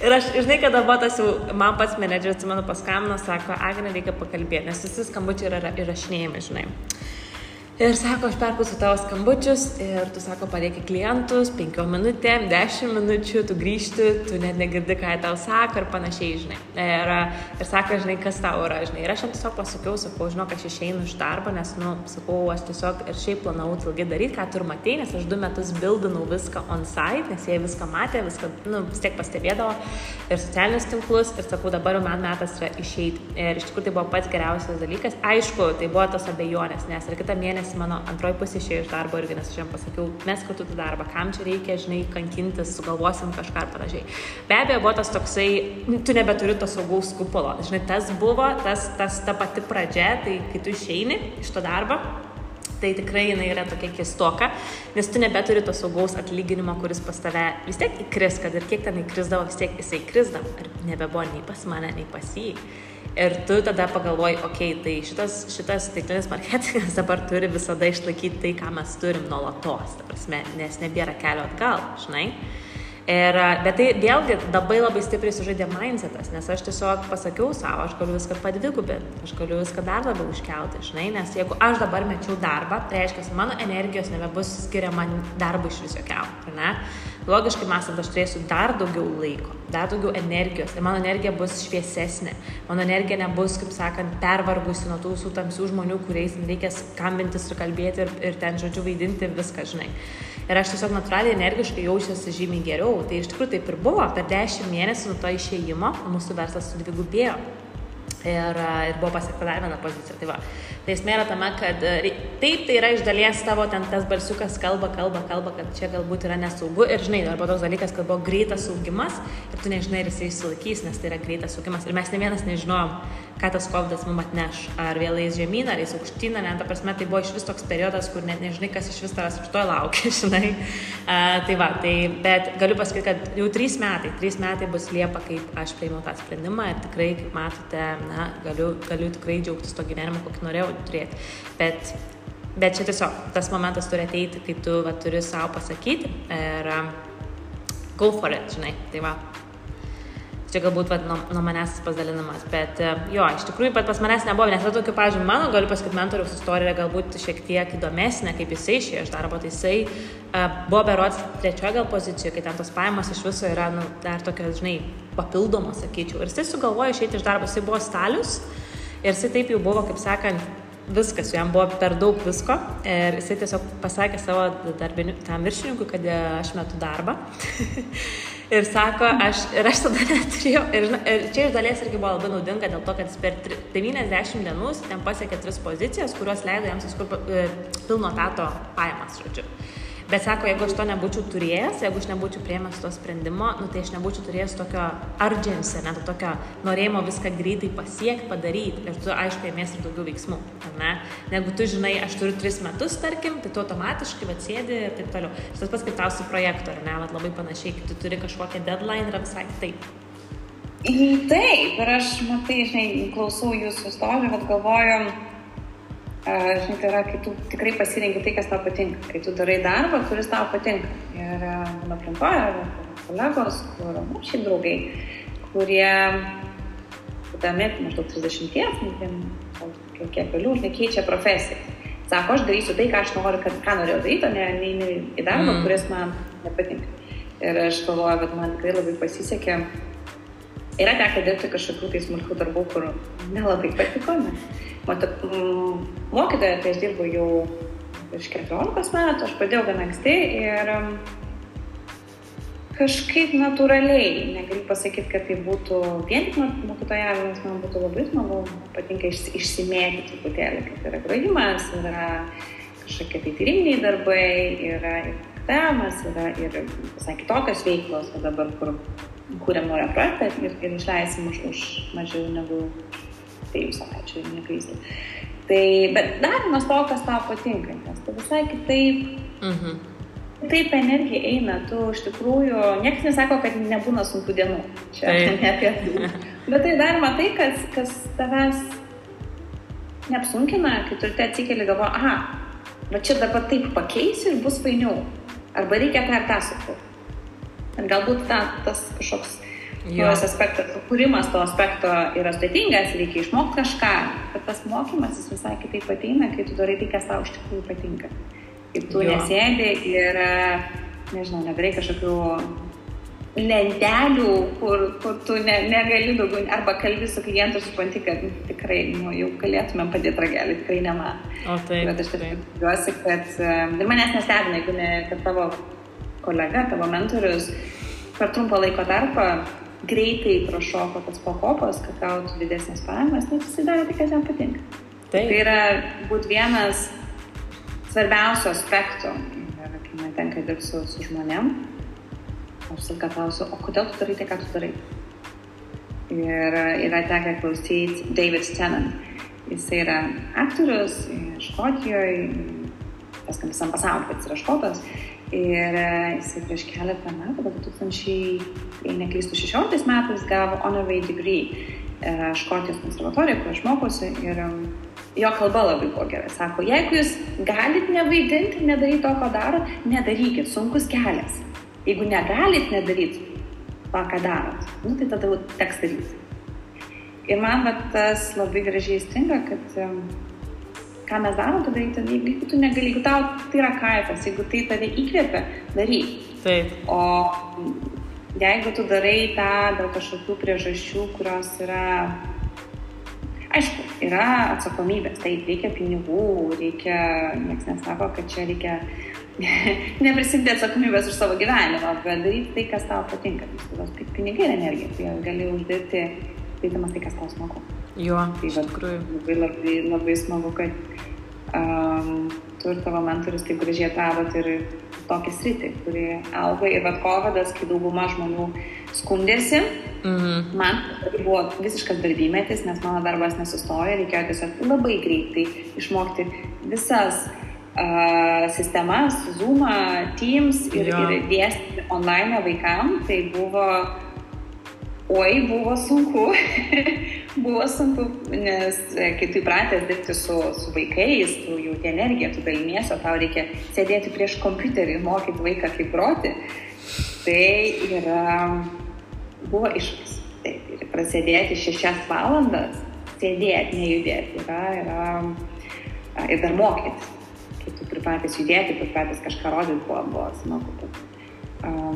Speaker 1: Ir aš, žinai, kada buvo tas jau, man pats menedžeris, atsimenu, paskambino, sako, Agne, reikia pakalbėti, nes visi skambučiai yra įrašinėjami, žinai. Ir sako, aš perklausiu tavo skambučius ir tu sako, padėki klientus, penkiom minutėm, dešimt minučių, tu grįžti, tu net negirdi, ką jie tau sako ir panašiai, žinai. Ir, ir sako, žinai, kas tau yra, žinai. Ir aš jam tiesiog pasakiau, sakau, žinau, aš išeinu iš darbo, nes, nu, sakau, aš tiesiog ir šiaip planavau ilgai daryti, ką tu ir matei, nes aš du metus bildinau viską on site, nes jie viską matė, viską, nu, vis tiek pastebėdavo ir socialinius tinklus ir sakau, dabar jau man metas yra išeiti. Ir iš tikrųjų tai buvo pats geriausias dalykas. Aišku, tai buvo tos abejonės, nes ir kitą mėnesį mėnesį mano antroji pusė išėjo iš darbo irgi, nes aš jam pasakiau, mes kartu tą darbą, kam čia reikia, žinai, kankintis, sugalvosim kažką ar panašiai. Be abejo, buvo tas toksai, tu nebeturi to saugaus kupolo. Žinai, tas buvo, tas, tas ta pati pradžia, tai kai tu išeini iš to darbo, tai tikrai jinai yra tokia kistoka, nes tu nebeturi to saugaus atlyginimo, kuris pas tave vis tiek įkris, kad ir kiek ten įkrisdavo, vis tiek jisai įkrisdavo ir nebebuvo nei pas mane, nei pas jį. Ir tu tada pagalvoji, okei, okay, tai šitas, šitas tinklinis marketingas <laughs> dabar turi visada išlaikyti tai, ką mes turim nuolatos, prasme, nes nebėra kelio atgal, žinai. Ir, bet tai vėlgi labai labai stipriai sužaidė mindsetas, nes aš tiesiog pasakiau savo, aš galiu viską padvigubinti, aš galiu viską dar labiau iškelti, žinai, nes jeigu aš dabar mečiau darbą, tai reiškia, mano energijos nebebus skiriama darbui iš viso ar ne? Logiškai mąstant, aš turėsiu dar daugiau laiko, dar daugiau energijos ir mano energija bus šviesesnė, mano energija nebus, kaip sakant, pervargusi nuo tų visų tamsių žmonių, kuriais reikia skambintis ir kalbėti ir, ir ten, žodžiu, vaidinti viską, žinai. Ir aš tiesiog natūraliai energiškai jaučiuosi žymiai geriau. Tai iš tikrųjų taip ir buvo. Per 10 mėnesių nuo to išėjimo mūsų verslas sudvigubėjo. Ir, ir buvo pasiekta dar viena pozicija. Tai va, Tai esmė yra tame, kad e, taip tai yra iš dalies tavo ten tas balsiukas kalba, kalba, kalba, kad čia galbūt yra nesaugu. Ir žinai, arba toks dalykas, kad buvo greitas augimas ir tu nežinai, ar jisai išsilaikys, nes tai yra greitas augimas. Ir mes ne vienas nežinojom, ką tas COVID mums atneš, ar vėl eis žemyn, ar eis aukštyn, ne, ta prasme, tai buvo iš vis toks periodas, kur net nežinai, kas iš vis tavęs už to laukia, <laughs> žinai. Uh, tai va, tai, bet galiu pasakyti, kad jau trys metai, trys metai bus Liepa, kaip aš priėmiau tą sprendimą. Ir tikrai, kaip matote, na, galiu, galiu tikrai džiaugtis to gyvenimo, kokį norėjau turėti. Bet, bet čia tiesiog tas momentas turi ateiti, kai tu va, turi savo pasakyti ir um, go for it, žinai. Tai va. Čia galbūt va, nuo, nuo manęs pasidalinamas, bet uh, jo, iš tikrųjų, bet pas manęs nebuvo, nes yra tokių, pažiūrėjau, mano, galiu pasakyti, mentoriaus istorija galbūt šiek tiek įdomesnė, kaip jisai išėjo iš darbo, tai jisai uh, buvo berots trečioje gal pozicijoje, kai ten tos pajamos iš viso yra, nu, dar tokios, žinai, papildomos, sakyčiau. Ir jisai sugalvojo išeiti iš darbo, jisai buvo stalius ir jisai taip jau buvo, kaip sakant, viskas, jam buvo per daug visko ir jisai tiesiog pasakė savo darbiniu, tam viršininkui, kad aš metu darbą. <laughs> ir sako, aš, ir aš tada <laughs> neturėjau, ir, ir čia iš dalies irgi buvo labai naudinga dėl to, kad jis per 90 dienų ten pasiekė tris pozicijas, kurios leido jam suskurti e, pilno tato pajamas, žodžiu. Bet sako, jeigu aš to nebūčiau turėjęs, jeigu aš nebūčiau prieimęs to sprendimo, nu, tai aš nebūčiau turėjęs tokio urgency, net tokio norėjimo viską greitai pasiekti, padaryti. Ir tu, aišku, ėmės ir daugiau veiksmų. Ne? Negu tu žinai, aš turiu tris metus, tarkim, tai tu automatiškai atsėdi ir taip toliau. Ir tas pats kaip tau su projektu, ar ne, Vat labai panašiai, kai tu turi kažkokią deadline, yra visai taip.
Speaker 2: Taip, ir aš, matai, žinai, klausau jūsų istorijų, bet galvoju, žinai, tai yra, kai tu tikrai pasirenki tai, kas tau patinka, kai tu darai darbą, kuris tau patinka. Ir mano aplinkoje kolegos, kur, nu, šiaip draugai, kurie, būdami maždaug 30, nu, kiek vėliau, nekeičia profesiją. Sako, aš darysiu tai, ką aš noriu, kad, ką norėjau daryti, o ne, ne į darbą, mm. kuris man nepatinka. Ir aš galvoju, kad man tikrai labai pasisekė. Yra tekę dirbti kažkokių tai smulkių darbų, kur nelabai patiko, nes mokytoja, tai aš dirbu jau virš 14 metų, aš pradėjau gana anksti ir kažkaip natūraliai, negaliu pasakyti, kad tai būtų vien tik mokytojavimas, man būtų labai smagu, patinka iš, išsimėti truputėlį, kad yra grojimas, yra kažkokie tai tyriminiai darbai, yra ir temas, yra ir visai kitokios veiklos, o dabar kur kūrėm naują projektą ir, ir išleisim už, už mažiau negu dviejų savaičių, jeigu neklystu. Tai, bet darimas to, kas tau patinka, nes tu visai kitaip, mhm. taip energija eina, tu iš tikrųjų, niekas nesako, kad nebūna sunkių dienų, čia <laughs> ne apie tai. Bet tai daroma tai, kas, kas tavęs neapsunkina, kai tu atsikeli galvo, aha, va čia dabar taip pakeisiu ir bus fainiau. Arba reikia tą ir tą sukurti. Ir galbūt ta, tas kažkoks Jos aspektas, kūrimas to aspekto yra sudėtingas, reikia išmokti kažką, bet tas mokymasis visai kitaip ateina, kai tu darai tai, kas tau iš tikrųjų patinka. Kai tu jo. nesėdi ir, nežinau, nedarai kažkokių lentelių, kur, kur tu ne, negali daugiau, arba kalbi su klientu, supranti, kad nu, tikrai nu, jau galėtumėm padėti ragelį, tikrai ne man.
Speaker 1: O taip.
Speaker 2: Bet aš tikiuosi, kad ir manęs nestebina, jeigu ne, kad tavo kolega, tavo mentorius per trumpą laiko tarpą greitai prašoko tas pakopas, kad gautų didesnės pajamas, nes jisai daro tai, kas jam patinka. Taip. Tai yra būt vienas svarbiausių aspektų, ir kai man tenka dirbti su, su žmonėm, aš viską klausiu, o kodėl tu darai tai, ką tu darai? Ir yra tekę klausyti David Tennant. Jis yra aktorius Škotijoje, tas kam visam pasauliu, bet jis yra škotas. Ir e, jisai prieš keletą metų, gal 2000, jei neklystu, 16 metais gavo honorary degree e, Škotijos konservatorijoje, kur aš mokosi. Ir jo kalba labai buvo gera. Sako, jeigu jūs galit nevaidinti, nedaryti to, ko darot, nedarykit, sunkus kelias. Jeigu negalit nedaryti to, ką darot, nu, tai tada teks daryti. Ir man va, tas labai gražiai stinga, kad ką mes darom, tada daryti, jeigu tu negali, jeigu tau tai yra kaifas, jeigu tai tave įkvėpia, daryk.
Speaker 1: Taip.
Speaker 2: O jeigu tu darai tą dėl kažkokių priežasčių, kurios yra, aišku, yra atsakomybės, taip, reikia pinigų, reikia, niekas nesako, kad čia reikia <laughs> neprisimti atsakomybės už savo gyvenimą, bet daryti tai, kas tau patinka. Tos pinigai ir energija, tai gali uždirbti, darydamas tai, kas tau smagu.
Speaker 1: Jo,
Speaker 2: Tai
Speaker 1: iš tikrųjų.
Speaker 2: labai, labai, labai smagu, kad um, tu ir tavo mentorius taip gražiai atradot ir tokį sritį, kuri auga. Ir vad kovidas, kai dauguma žmonių skundėsi,
Speaker 1: Mhm.
Speaker 2: man tai buvo visiškas darbymetis, nes mano darbas nesustoja, reikėjo tiesiog labai greitai išmokti visas uh, sistemas, Zoom, Teams ir,
Speaker 1: Jo.
Speaker 2: ir dėstyti online vaikam. Tai buvo Oi, buvo sunku. <laughs> buvo sunku, nes e, kai tu įpratęs dirbti su, su vaikais, tu jauti energiją, tu daliniesi, o tau reikia sėdėti prieš kompiuterį ir mokyti vaiką kaip groti. Tai yra, buvo iššūkis. Taip, ir prasėdėti šešias valandas, sėdėti, nejudėti, yra, yra ir dar mokytis. Kai tu pripratęs judėti, pripratęs kažką rodyti, buvo, buvo smagu.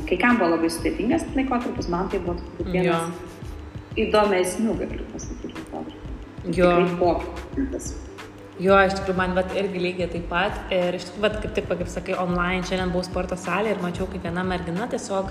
Speaker 2: Kai kam buvo labai sudėtingas laikotarpis, man tai buvo turbūt vienas įdomesnių, galiu pasakyti, laikotarpių.
Speaker 1: Jo.
Speaker 2: Tikrai.
Speaker 1: Jo, iš tikrųjų, man vat, irgi lygiai taip pat. Ir iš tikrųjų, vat, kaip tik, kaip sakai, online šiandien buvau sporto salėje ir mačiau, kaip viena mergina tiesiog,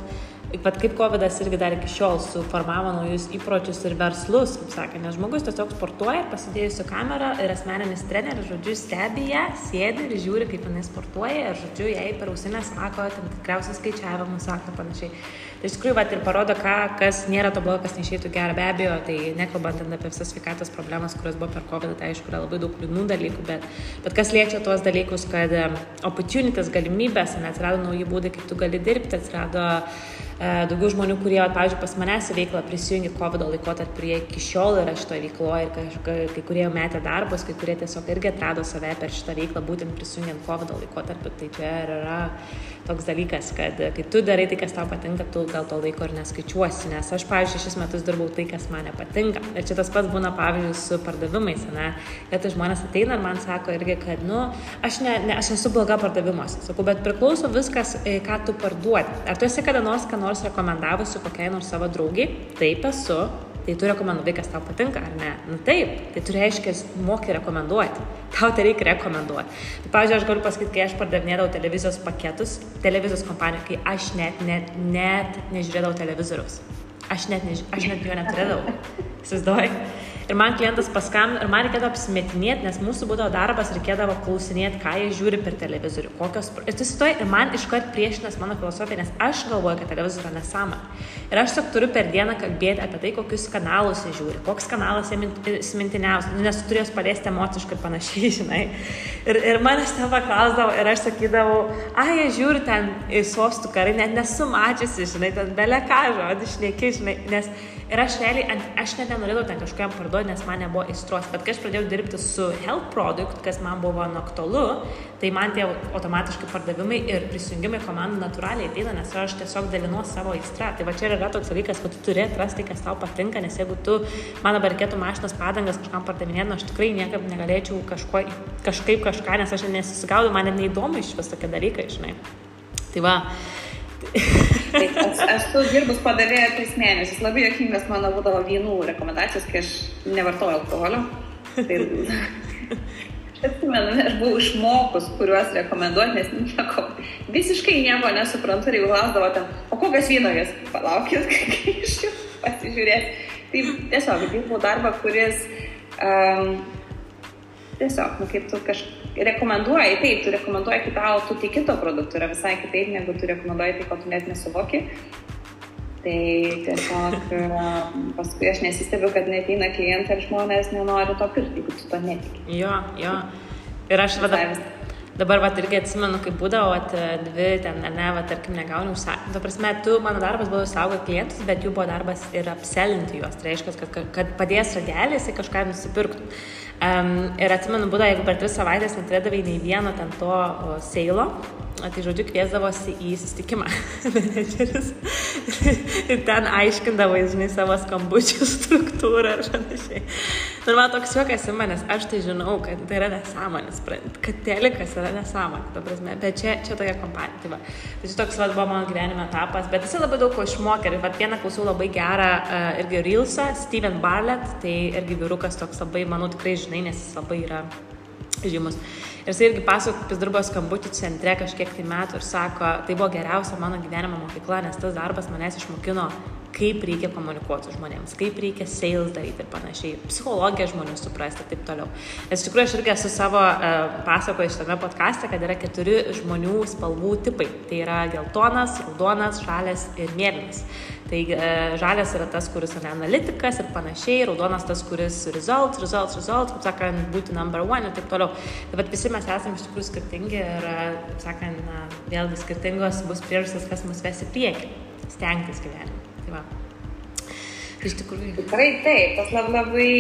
Speaker 1: vat, kaip COVID irgi dar iki šiol suformavo naujus įpročius ir verslus, kaip sakė, nes žmogus tiesiog sportuoja pasidėjusi kamerą ir asmeninis treneris, žodžiu, stebi ją, sėdi ir žiūri, kaip jinai sportuoja ir, žodžiu, jai per ausinę sako, ten tikriausiai skaičiavimus sako panašiai. Tai iš tikrųjų, vat, ir parodo, ką, kas nėra to blogo, kas neišeitų gerą, be abejo, tai nekalbant apie visas sveikatos problemas, kurios buvo per COVID, tai aišku, yra labai daug liūdnų dalykų, bet, bet kas liečia tuos dalykus, kad em, opportunities, galimybės, atsirado nauji būdai, kaip tu gali dirbti, atsirado e, daugiau žmonių, kurie, pavyzdžiui, pas manęs į veiklą prisijungė COVID laikotarpį, kurie iki šiol yra šitoje veikloje ir kažka, kai kurie metė darbus, kai kurie tiesiog irgi atrado save per šitą veiklą, būtent prisijungiant COVID laikotarpį. Tai čia yra toks dalykas, kad kai tu darai tai, kas tau patinka, tu gal to laiko ir neskaičiuosi, nes aš, pavyzdžiui, šis metus dirbau tai, kas man nepatinka. Ir čia tas pats būna, pavyzdžiui, su pardavimais, ne? Ir tai žmonės ateina ir man sako irgi, kad, nu, aš, ne, ne, aš esu bloga pardavimuose. Sakau, bet priklauso viskas, ką tu parduodi. Ar tu esi kada nors, ką nors rekomendavusi kokiai nors savo draugiai? Taip esu. Tai tu rekomendavai, kas tau patinka, ar ne? Na taip, tai tu reiškia, moki rekomenduoti. <laughs> Tau tai reikia rekomenduoti. Tai, pavyzdžiui, aš galiu pasakyti, kai aš pardavinėdavau televizijos paketus, televizijos kompaniją, kai aš net, net, net nežiūrėdavau televizoriaus. Aš net, neži... aš net jo neturėdavau. <laughs> Įsivaizduoji? Ir man klientas paskambino ir man reikėdavo apsimetinėti, nes mūsų būdavo darbas, reikėdavo klausinėti, ką jie žiūri per televizorių, kokios... Ir tu įsivaizduoji, ir man iškart priešinas mano filosofija, nes aš galvoju, kad televizorius yra nesąmonė. Ir aš tiesiog turiu per dieną kalbėti apie tai, kokius kanalus jie žiūri, koks kanalas jiem įsimintiniausias, nu, nes tu turės paliesti emociškai ir panašiai, <laughs> žinai. Ir, ir manęs ten paklausdavo ir aš sakydavau, ai, jie žiūri ten į sostų karai, net nesu mačiusi, žinai, ten belė ką žodį šneki, žinai, nes ir aš realiai, aš net nenorėjau ten kažkam parduoti, nes man nebuvo įstros, bet kai aš pradėjau dirbti su health product, kas man buvo aktualu, tai man tie automatiškai pardavimai ir prisijungimai komandų natūraliai ateina, nes aš tiesiog dalinuosi savo įstrą. Tai va čia yra toks dalykas, kad tu turi atrasti, kas tau patinka, nes jeigu tu, man dabar reikėtų mašinas padangas kažkam pardavinėti, nu, aš tikrai niekaip negalėčiau kažko, kažkaip kažką, nes aš nesusigaudau, man net neįdomu iš vis tokie dalykai, žinai. Tai va,
Speaker 2: Tai aš, aš tu dirbus padavėja tris mėnesius. Labai jokingas mano būdavo vynų rekomendacijos, kai aš nevartoju alkoholio. Tai... <laughs> Atsimenu, aš buvau išmokus, kuriuos rekomenduoti, nes nieko, visiškai nieko nesuprantu ir jau klausdavo ten, o kokias vynogas, palaukit, <laughs> kai iš jų pasižiūrėti. Tai tiesiog dirbau darbą, kuris um, tiesiog, nu, kaip tu kažkaip rekomenduoji, taip, tu rekomenduoji kitą, o tu tiki to produktu, yra visai kitaip, negu tu rekomenduoji tai, ko tu net nesuvoki. Tai tiesiog <laughs> e, paskui aš nesistebiu, kad neteina klientai ir žmonės nenori to pirkti, jeigu tu to netiki.
Speaker 1: Jo, jo. Ir aš vada, dabar vat, irgi atsimenu, kaip būdavo, vat, dvi ten, ne, va, tarkim, negauni užsakymą. Ta prasme, tu, mano darbas buvo saugoti klientus, bet jų buvo darbas ir apselinti juos. Tai reiškia, kad, kad padės ragelį, jisai kažką nusipirktų. Um, ir atsimenu, būdavo, jeigu per tris savaitės neturėdavai nei vieno ten to seilo, tai žodžiu, kviesdavosi į susitikimą <laughs> menedžeris ir ten aiškindavo, žinai, savo skambučių struktūrą ir panašiai. Ir man toks juokas į manęs, aš tai žinau, kad tai yra nesąmonės, kad telikas yra nesąmonė, ta prasme, bet čia, čia tokia kompanija. Tai, va. tai čia toks vad buvo mano gyvenime etapas, bet jis labai daug ko išmokė. Ir vad vieną klausiau labai gerą uh, irgi Reelsą, Steven Barlett, tai irgi vyrukas toks labai, manau, tikrai žinai, nes jis labai yra žymus. Ir jis irgi pasako, kaip jis dirbo skambučių centre kažkiek tai metų ir sako, tai buvo geriausia mano gyvenimo mokykla, nes tas darbas manęs išmokino kaip reikia komunikuoti su žmonėms, kaip reikia sales daryti ir panašiai, psichologiją žmonių suprasti ir taip toliau. Nes iš tikrųjų aš irgi esu savo uh, pasakoju šitame podkastė, kad yra keturi žmonių spalvų tipai. Tai yra geltonas, raudonas, žalias ir mėlynas. Tai žalias yra tas, kuris yra analitikas ir panašiai, raudonas tas, kuris results, results, results, kaip sakant, būti number one ir taip toliau. Tai vad visi mes esame iš tikrųjų skirtingi ir, kaip sakant, na, vėlgi skirtingos bus priežastis, kas mus ves į priekį, stengtis gyvenime. Tai va. Iš tikrųjų.
Speaker 2: Tikrai taip, tas labai,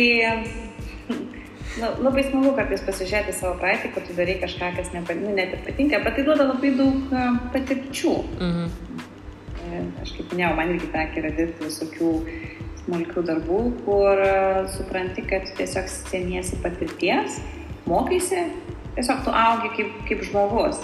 Speaker 2: <laughs> nu, labai smagu kartais pasižiūrėti savo praeitį, kad tu darai kažką, kas ne, nu, net ir patinka, bet tai duoda labai daug patirčių. Mhm. Aš kaip minėjau, man irgi tekė yra dirbti visokių smulkių darbų, kur supranti, kad tiesiog semiesi patirties, mokaisi, tiesiog tu augi kaip, kaip žmogus.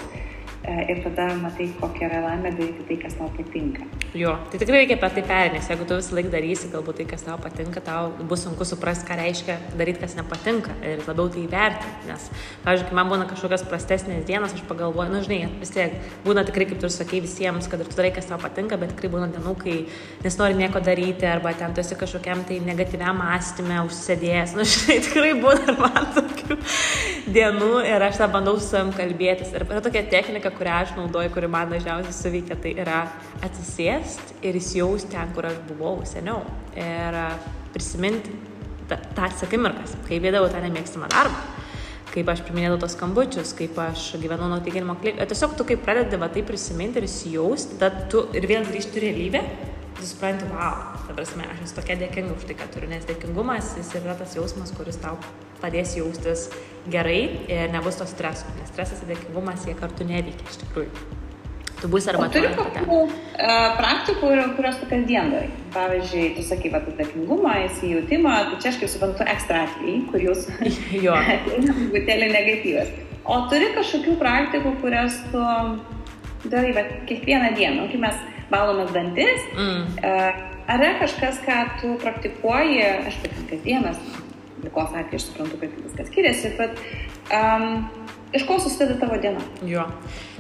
Speaker 2: E, ir tada matai, kokia yra laimė daryti tai, kas tau patinka.
Speaker 1: Jo, tai tikrai reikia apie tai perinės. Jeigu tu visą laiką darysi, galbūt tai, kas tau patinka, tau bus sunku suprasti, ką reiškia daryti, kas nepatinka ir labiau tai įvertinti. Nes, pavyzdžiui, kai man būna kažkokios prastesnės dienos, aš pagalvoju, nu, žinai, vis tiek būna tikrai, kaip tu sakai visiems, kad ir tu darai, kas tau patinka, bet tikrai būna dienų, kai nesinori nieko daryti arba ten tu esi kažkokiam tai negatyviam mąstymė užsėdėjęs. Nu, žinai, tikrai būna ir man tokių <laughs> dienų ir aš tą bandau su savim kalbėtis. Ir yra tokia technika, kurią aš naudoju, kuri man dažniausiai suveikia, tai yra atsisėsti ir įsijausti ten, kur aš buvau seniau. Ir prisiminti tas akimirkas, kai vėdavau tą nemėgstamą darbą kaip aš priminėdavau tos skambučius, kaip aš gyvenau nuo atlyginimo klipo. Tiesiog tu kaip pradedi va tai prisiminti ir įsijausti, tada tu ir vėl grįžti realybę, tu supranti, wow, ta prasme, aš esu tokia dėkinga už tai, kad turiu, nes dėkingumas jis yra tas jausmas, kuris tau padės jaustis gerai ir nebus to streso, nes stresas ir dėkingumas jie kartu neveikia iš tikrųjų. Tu būsi arba
Speaker 2: turi kokių uh, praktikų, kurios tu kasdien darai. Pavyzdžiui, tu sakai, va, dėkingumą, įsijautimą, tai čia aš kaip suprantu ekstra atvejai, kur jūs <laughs> jo. būtelė negatyvas. O turi kažkokių praktikų, kurias tu darai va, kiekvieną dieną, kai mes valomės dantis, mm. uh, ar yra kažkas, ką tu praktikuoji, aš tik kasdienas, ligos atveju aš suprantu, kad viskas skiriasi, bet um, iš ko susideda tavo diena?
Speaker 1: Jo.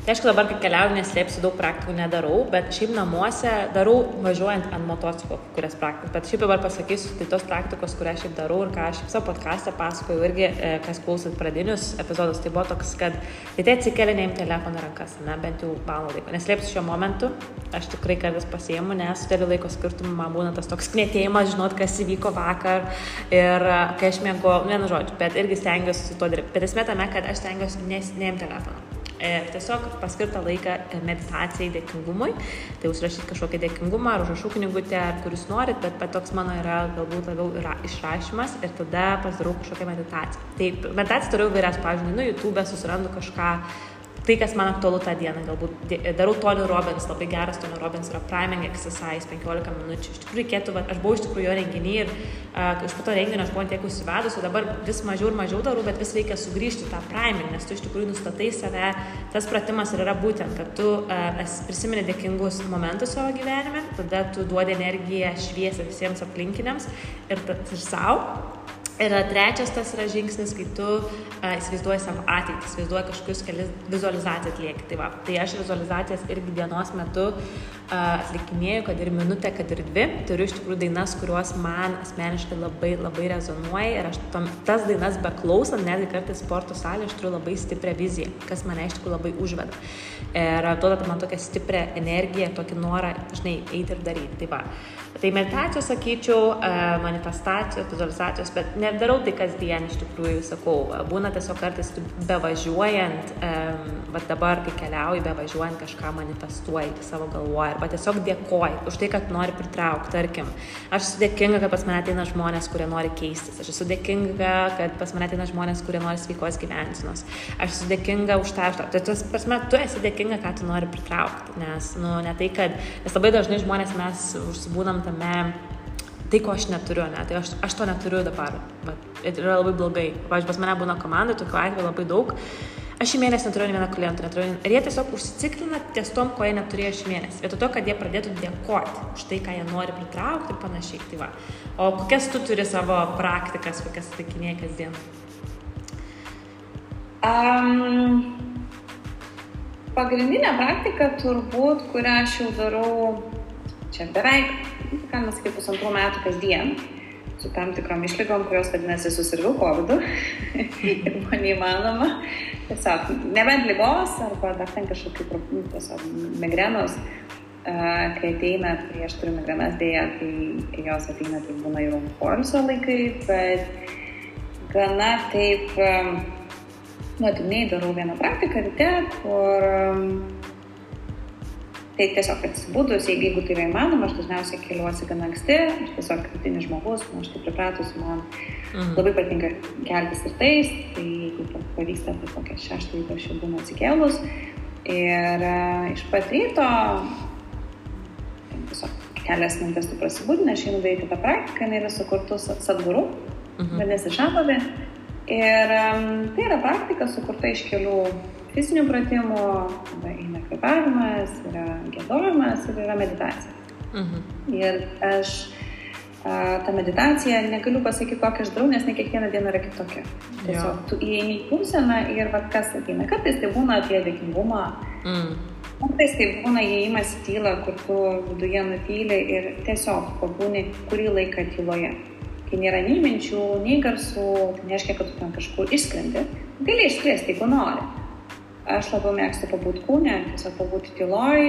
Speaker 1: Tai aišku, dabar, kai keliauju, neslėpsiu, daug praktikų nedarau, bet šiaip namuose darau važiuojant ant motociklo, kurias praktikas. Bet šiaip dabar pasakysiu, tai tos praktikos, kurias šiaip darau ir ką aš šiaip savo podcast'e pasakoju irgi, e, kas klausot pradinius epizodus, tai buvo toks, kad ryte atsikeli neim telefoną rankas, na, bent jau valandą laiko. Neslėpsiu šiuo momentu, aš tikrai kartais pasiemu, nes dėl laiko skirtumų man būna tas toks knėtėjimas, žinot, kas įvyko vakar ir e, kai aš mėgo, vienu žodžiu, bet irgi stengiuosi su to dirbti. Bet esmė tame, kad aš stengiuosi neim telefoną. E, tiesiog paskirtą laiką e, meditacijai, dėkingumui. Tai užrašyti kažkokią dėkingumą ar užrašų knygutę, ar kuris norit, bet toks mano yra galbūt labiau yra išrašymas ir tada pasidarau kažkokią meditaciją. Tai meditaciją turiu vairias, pavyzdžiui, nu, YouTube susirandu kažką tai, kas man aktualu tą dieną. Galbūt darau Tony Robbins, labai geras Tony Robbins yra priming exercise 15 minučių. Iš tikrųjų reikėtų, va, aš buvau iš tikrųjų jo renginį ir uh, iš po to renginio aš buvau tiek užsivedus, o dabar vis mažiau ir mažiau darau, bet vis reikia sugrįžti tą priming, nes tu iš tikrųjų nustatai save. Tas pratimas yra būtent, kad tu uh, prisimeni dėkingus momentus savo gyvenime, tada tu duodi energiją šviesę visiems aplinkiniams ir, ir savo Ir trečias tas yra žingsnis, kai tu a, įsivaizduoji savo ateitį, įsivaizduoji kažkokius kelias vizualizaciją atlieki. Tai, va, tai aš vizualizacijas irgi dienos metu a, atlikinėjau, kad ir minutę, kad ir dvi. Turiu iš tikrųjų dainas, kurios man asmeniškai labai, labai rezonuoja. Ir aš tom, tas dainas beklausant, netgi kartais sporto salėje, aš turiu labai stiprią viziją, kas mane iš tikrųjų labai užveda. Ir duoda man tokią stiprią energiją, tokį norą, žinai, eiti ir daryti. Tai, va. tai meditacijos, sakyčiau, manifestacijos, vizualizacijos, bet ne nedarau tai kasdien iš tikrųjų, sakau, būna tiesiog kartais bevažiuojant, va dabar, kai keliauju, bevažiuojant kažką manifestuoji savo galvoje, arba tiesiog dėkoji už tai, kad nori pritraukti, tarkim, aš esu dėkinga, kad pas mane ateina žmonės, kurie nori keistis, aš esu dėkinga, kad pas mane ateina žmonės, kurie nori sveikos gyvensinos, aš esu dėkinga už tą, už tą. Tai tas prasme, tu esi dėkinga, ką tu nori pritraukti, nes, nu, ne tai, kad, nes labai dažnai žmonės mes užsibūnam tame tai, ko aš neturiu, ne, tai aš, aš to neturiu dabar. Bet yra labai blogai. Pavyzdžiui, pas mane būna komanda, tokių atvejų labai daug. Aš šį mėnesį neturiu nei vieno kliento, neturiu, ir jie tiesiog užsiciklina ties tom, ko jie neturėjo šį mėnesį. Vietoj to, kad jie pradėtų dėkoti už tai, ką jie nori pritraukti ir panašiai. Tai va. o kokias tu turi savo praktikas, kokias atlikinėjai kasdien?
Speaker 2: Um, pagrindinė praktika turbūt, kurią aš jau darau čia beveik galima sakyti, pusantrų metų kasdien, su tam tikrom išlygom, kurios vadinasi susirgau COVID <laughs> ir buvo neįmanoma. Tiesiog, nebent lygos arba dar ten kažkokių nu, tiesiog migrenos, kai ateina, kai aš turiu migrenas dėja, kai, kai jos ateina, tai būna jau poilsio laikai, bet gana taip, nuotiniai darau vieną praktiką ryte, kur Tai tiesiog atsibūdus, jeigu tai yra įmanoma, aš dažniausiai keliuosi gan anksti, aš tiesiog kritinis žmogus, nu, aš taip pripratusi, man mhm. labai patinka keltis ir tais, tai jeigu pavyksta, tai kokią šeštą ryto aš jau būnu atsikėlus. Ir uh, iš pat ryto, tai tiesiog kelias minutės tu prasibūdini, aš einu daryti tą praktiką, jinai yra sukurta sadguru, mhm. vadinasi šapavi. Ir um, tai yra praktika sukurta iš kelių fizinių pratimų, eina kvėpavimas, yra gėdojimas ir yra meditacija. Mhm. Ir aš tą meditaciją negaliu pasakyti, kokią aš darau, nes ne kiekviena diena yra kitokia. Tiesiog jo. tu įeini į būseną ir vad kas ateina. Kartais tai būna apie dėkingumą. Mm. Kartais tai būna įėjimas į tylą, kur tu viduje nutyli ir tiesiog pabūni kurį laiką tyloje. Kai nėra nei minčių, nei garsų, tai nereiškia, kad tu ten kažkur išskrendi. Gali išskrėsti, jeigu nori. Aš labiau mėgstu pabūti kūne, tiesiog pabūti tyloj,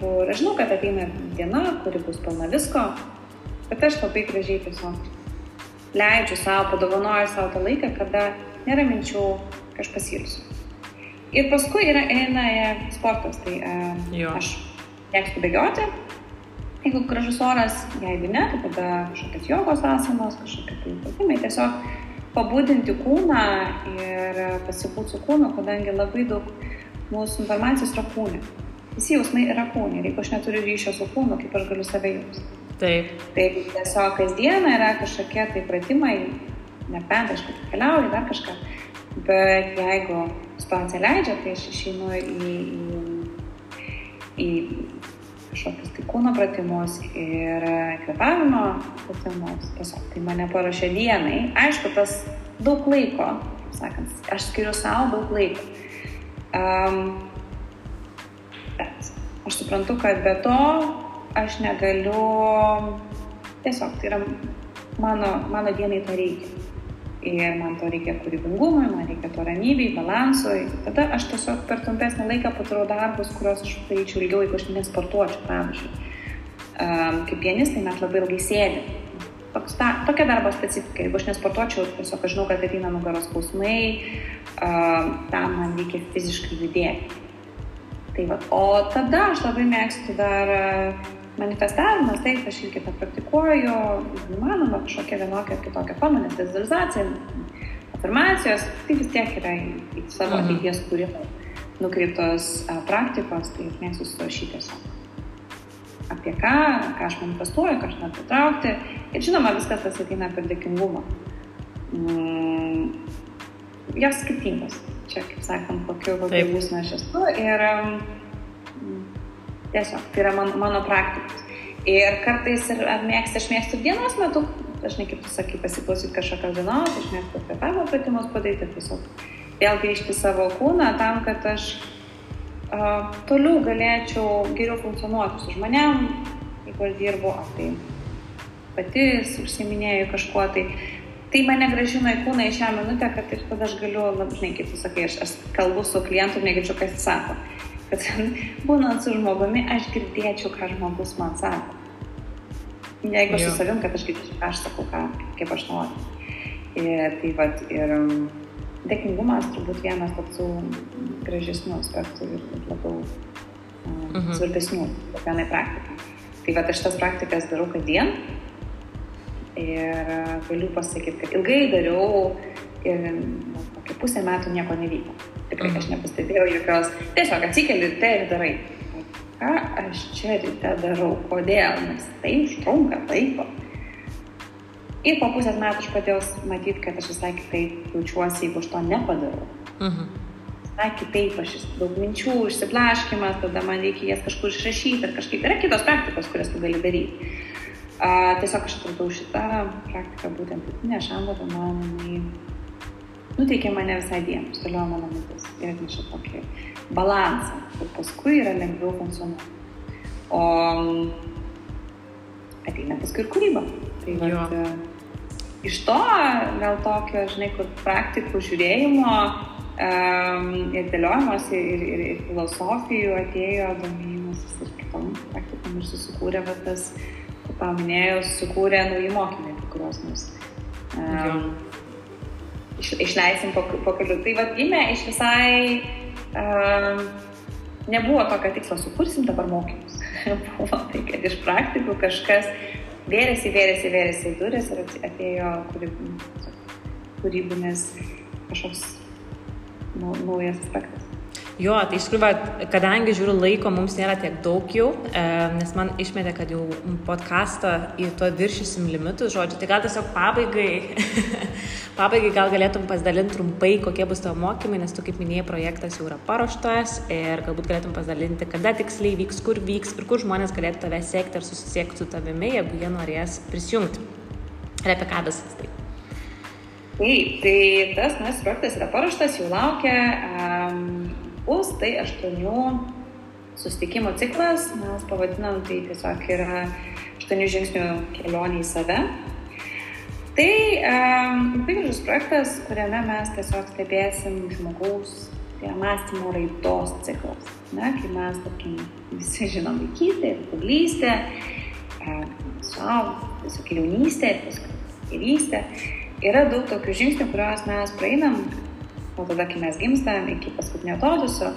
Speaker 2: kur aš žinau, kad ateina diena, kuri bus pilna visko, bet aš labai gražiai tiesiog leidžiu savo, padovanoju savo tą laiką, kada nėra minčių, kad aš pasilsiu. Ir paskui yra eina sportas, tai uh, aš mėgstu bėgioti, jeigu gražus oras, jeigu ne, tai tada kažkokios jogos asanos, kažkokie tai pratimai, tiesiog pabudinti kūną ir pasibūti su kūnu, kadangi labai daug mūsų informacijos yra kūne. Visi jausmai yra kūne ir jeigu aš neturiu ryšio su kūnu, kaip aš galiu save jausti.
Speaker 1: Taip.
Speaker 2: Tai tiesiog kasdieną yra kažkokie tai pratimai, nebent aš kaip keliauju, dar kažką. Bet jeigu situacija leidžia, tai aš išeinu į, į, į kažkokius tai kūno pratimus ir kvepavimo pratimus. Tiesiog tai mane paruošė dienai. Aišku, tas daug laiko, sakant, aš skiriu savo daug laiko. Um, bet aš suprantu, kad be to aš negaliu, tiesiog tai yra mano, mano dienai to reikia ir man to reikia kūrybingumui, man reikia to ramybei, balansui. Tada aš tiesiog per trumpesnį laiką padarau darbus, kuriuos aš daryčiau ilgiau, jeigu aš nesportuočiau, pavyzdžiui. Um, kaip pianistai mes labai ilgai sėdėm. Ta, tokia darbo specifika. Jeigu aš nesportuočiau, tiesiog aš žinau, kad ateina nugaros skausmai, um, tam man reikia fiziškai judėti. Tai va, o tada aš labai mėgstu dar uh, manifestavimas, taip, aš irgi tą praktikuoju, įmanoma kažkokia vienokia ar kitokia forma, nes vizualizacija, afirmacijos, tai vis tiek yra į, į savo mhm. ateities kūrimą nukreiptos praktikos, tai surašyti tiesiog apie ką, ką aš manifestuoju, ką aš noriu patraukti. Ir žinoma, viskas tas ateina per dėkingumą. Mm, jos skirtingos. Čia, kaip sakant, kokiu būsime aš esu. Ir um, Tiesiog, tai yra man, mano praktikos. Ir kartais ir mėgstu, aš mėgstu dienos metu, dažnai kaip tu sakai, pasiklausyti kažkokios dienos, aš mėgstu kvepavimo pratimus padaryti, tiesiog vėl grįžti savo kūną tam, kad aš uh, toliau galėčiau geriau funkcionuoti su žmonėm, jeigu aš dirbu, ar tai pati užsiminėjau kažkuo, tai tai mane gražina į kūną į šią minutę, kad ir tada aš galiu, labai, kaip tu sakai, aš, aš kalbu su klientu ir negirdžiu, kas jis sako kad būnant su žmogumi aš girdėčiau, ką žmogus man sako. Jeigu aš su savim, kad aš girdėčiau, ką aš sakau, ką, kaip aš noriu. Ir tai vad, ir um, dėkingumas turbūt vienas tokių gražesnių aspektų ir labiau um, mhm. svarbesnių kiekvienai praktikai. Tai va, aš tas praktikas darau kasdien ir galiu pasakyti, kad ilgai dariau ir nu, kokią pusę metų nieko nevyko. Tikrai aš nepastebėjau jokios, tiesiog atsikeli ir tai ir darai. Ką aš čia ryte darau, kodėl, nes tai užtrunka laiko. Ir po pusės metų aš pradėjau matyti, kad aš visai kitaip jaučiuosi, jeigu aš to nepadarau. Mhm. Visai kitaip, aš daug minčių, išsiblaškimas, tada man reikia jas kažkur išrašyti ir kažkaip. Yra kitos praktikos, kurias tu gali daryti. A, tiesiog aš atradau šitą praktiką, būtent pitinė šambata, man jinai nuteikė mane visai dieną, išdėliojo mano mintis ir atnešė tokį balansą, kur paskui yra lengviau funkcionuoti. O ateina paskui ir kūryba. Tai vat, iš to gal tokio, žinai, kur praktikų žiūrėjimo um, ir dėliojimos ir, ir, ir filosofijų atėjo domėjimasis ir kitom praktikom ir susikūrė va, tas, kaip paminėjau, sukūrė nauji mokymai, kuriuos mes um, iš, išleisim po, po kelių. Tai vad gimė iš visai, um, nebuvo tokio tikslo, sukursim dabar mokymus. <laughs> buvo tai, kad iš praktikų kažkas vėrėsi, vėrėsi, vėrėsi durys ir atėjo kūrybinis kažkoks naujas aspektas.
Speaker 1: Jo, tai iš tikrųjų, kadangi žiūriu laiko, mums nėra tiek daug jau, e, nes man išmetė, kad jau podcastą į to viršysim limitus, žodžiu, tai gal tiesiog pabaigai <laughs> Pabaigai gal galėtum pasidalinti trumpai, kokie bus tavo mokymai, nes tu, kaip minėjai, projektas jau yra paruoštas ir galbūt galėtum pasidalinti, kada tiksliai vyks, kur vyks ir kur žmonės galėtų tave sekti ar susisiekti su tavimi, jeigu jie norės prisijungti. Ir apie ką visas tai.
Speaker 2: Taip, tai tas naujas projektas yra paruoštas, jau laukia. Um, bus tai aštuonių susitikimų ciklas, mes pavadinam tai tiesiog yra aštuonių žingsnių kelionė į save. Tai labai gražus projektas, kuriame mes tiesiog stebėsim žmogaus tai mąstymo raidos ciklas. Ne, kai mes, tarkim, visi žinom vaikystę paauglystę, suaugę, tiesiog jaunystę, tiesiog tėvystę. Yra daug tokių žingsnių, kuriuos mes praeinam nuo tada, kai mes gimstam, iki paskutinio atodusio.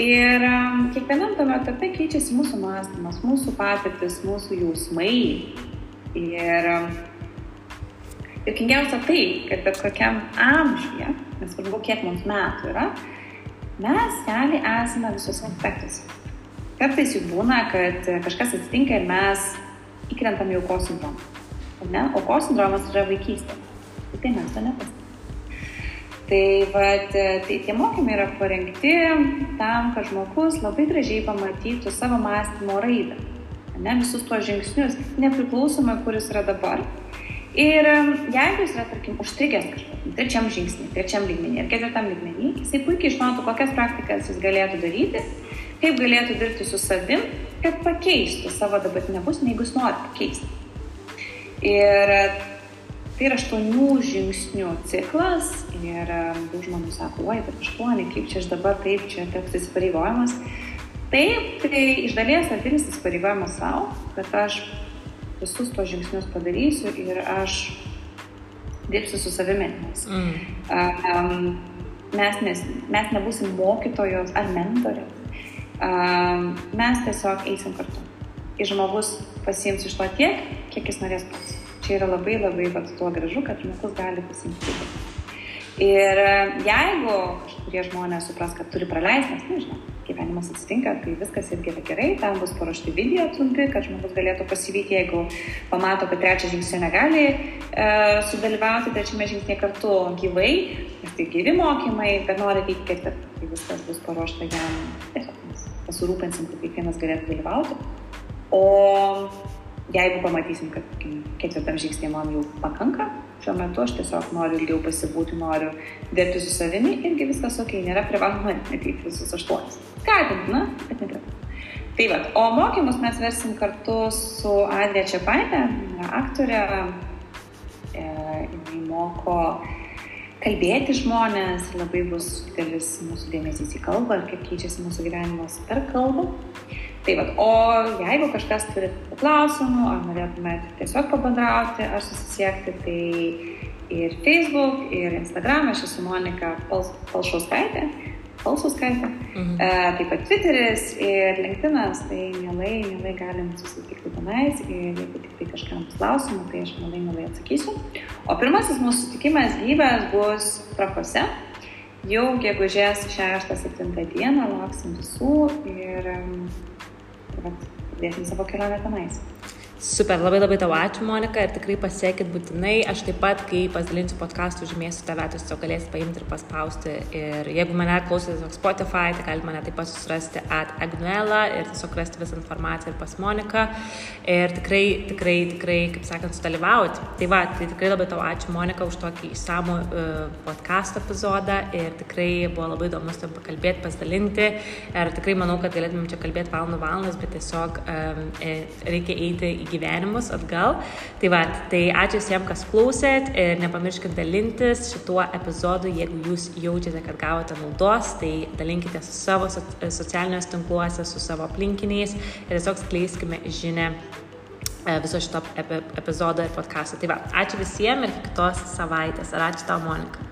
Speaker 2: Ir um, kiekvienam tame etape keičiasi mūsų mąstymas, mūsų patirtis, mūsų jausmai. Ir um, Jokingiausia tai, kad bet kokiam amžiuje, nesvarbu kiek mums metų yra, mes realiai esame visose aspektuose. Kartais jau būna, kad kažkas atsitinka ir mes įkrentam į aukos sindromą. Ne? Aukos sindromas yra vaikystė. Tai mes to nepastebime. Tai, vat, tai tie mokymai yra parengti tam, kad žmogus labai gražiai pamatytų savo mąstymo raidą. Ne, visus tuos žingsnius, nepriklausomai, kuris yra dabar, Ir jeigu jis yra, tarkim, užstrigęs kažkokiam trečiam žingsnį, trečiam lygmenį ir ketvirtam lygmenį, jisai puikiai išmano, kokias praktikas jis galėtų daryti, kaip galėtų dirbti su savim, kad pakeistų savo dabartinę būseną, jeigu jis nori pakeisti. Ir tai yra aštuonių žingsnių ciklas ir daug žmonių sako, oi, bet aštuoni, kaip čia aš dabar, taip, čia toks įsipareigojimas. Taip, tai iš dalies artinis įsipareigojimas savo, kad aš visus tos žingsnius padarysiu ir aš dirbsiu su savimi. Nes, mm. um, mes, nes, mes nebūsim mokytojos ar mentorės. Um, mes tiesiog eisim kartu. Ir žmogus pasiims iš to tiek, kiek jis norės pats. Čia yra labai labai vat, tuo gražu, kad žmogus gali pasimti. Ir jeigu kažkurie žmonės supras, kad turi praleisti, nes nežinau, gyvenimas atsitinka, tai viskas irgi yra gerai, tam bus paruošti video trumpi, kad žmogus galėtų pasivyti, jeigu pamato, kad trečią žingsnį negali e, sudalyvauti, trečiame žingsnėje kartu gyvai, nes tai gyvi mokymai, bet nori ateiti ketvirtą, tai viskas bus paruošta jam, tiesiog mes pasirūpinsim, kad kiekvienas galėtų dalyvauti. O jeigu pamatysim, kad ketvirtam žingsnė man jau pakanka, šiuo metu aš tiesiog noriu ilgiau pasibūti, noriu dirbti su savimi, irgi viskas ok, nėra privaloma ateiti visus aštuonis. Skatintina, bet neprivaloma. Tai va, o mokymus mes versim kartu su Adrija Čiapaitė, aktorė, e, jinai moko kalbėti žmonės, labai bus didelis mūsų dėmesys į kalbą ir kaip keičiasi mūsų gyvenimas per kalbą. Tai vad, o jeigu kažkas turi klausimų, ar norėtumėte tiesiog pabendrauti, ar susisiekti, tai ir Facebook, ir Instagram, aš esu Monika Palšauskaitė, Palsuskaitė, mhm. e, taip pat Twitteris ir LinkedInas, tai mielai, mielai galim susitikti tenais ir jeigu tik tai kažkam klausimų, tai aš mielai, mielai atsakysiu. O pirmasis mūsų susitikimas gyvas bus profose. Jau gegužės 6-7 dieną lauksim visų ir vat, pradėsim savo kelionę tenais.
Speaker 1: Super, labai labai tau ačiū, Monika, ir tikrai pasiekit būtinai. Aš taip pat, kai pasidalinsiu podcastų, žymėsiu tave, tu tiesiog galėsi paimti ir paspausti. Ir jeigu mane klausotės tiesiog Spotify, tai galite mane taip pat susirasti at Agnuela ir tiesiog rasti visą informaciją ir pas Moniką. Ir tikrai, tikrai, tikrai, kaip sakant, sudalyvauti. Tai va, tai tikrai labai tau ačiū, Monika, už tokį išsamų uh, podcast epizodą. Ir tikrai buvo labai įdomu su tam pakalbėti, pasidalinti. Ir tikrai manau, kad galėtumėm čia kalbėti valandų valandas, bet tiesiog um, reikia eiti į gyvenimus atgal. Tai va, tai ačiū visiems, kas klausėt ir nepamirškit dalintis šituo epizodu, jeigu jūs jaučiate, kad gavote naudos, tai dalinkite su savo socialiniuose tinkluose, su savo aplinkiniais ir tiesiog skleiskime žinę e, viso šito epizodo ir podcast'o. Tai va, ačiū visiems ir kitos savaitės. Ir ačiū tau, Monika.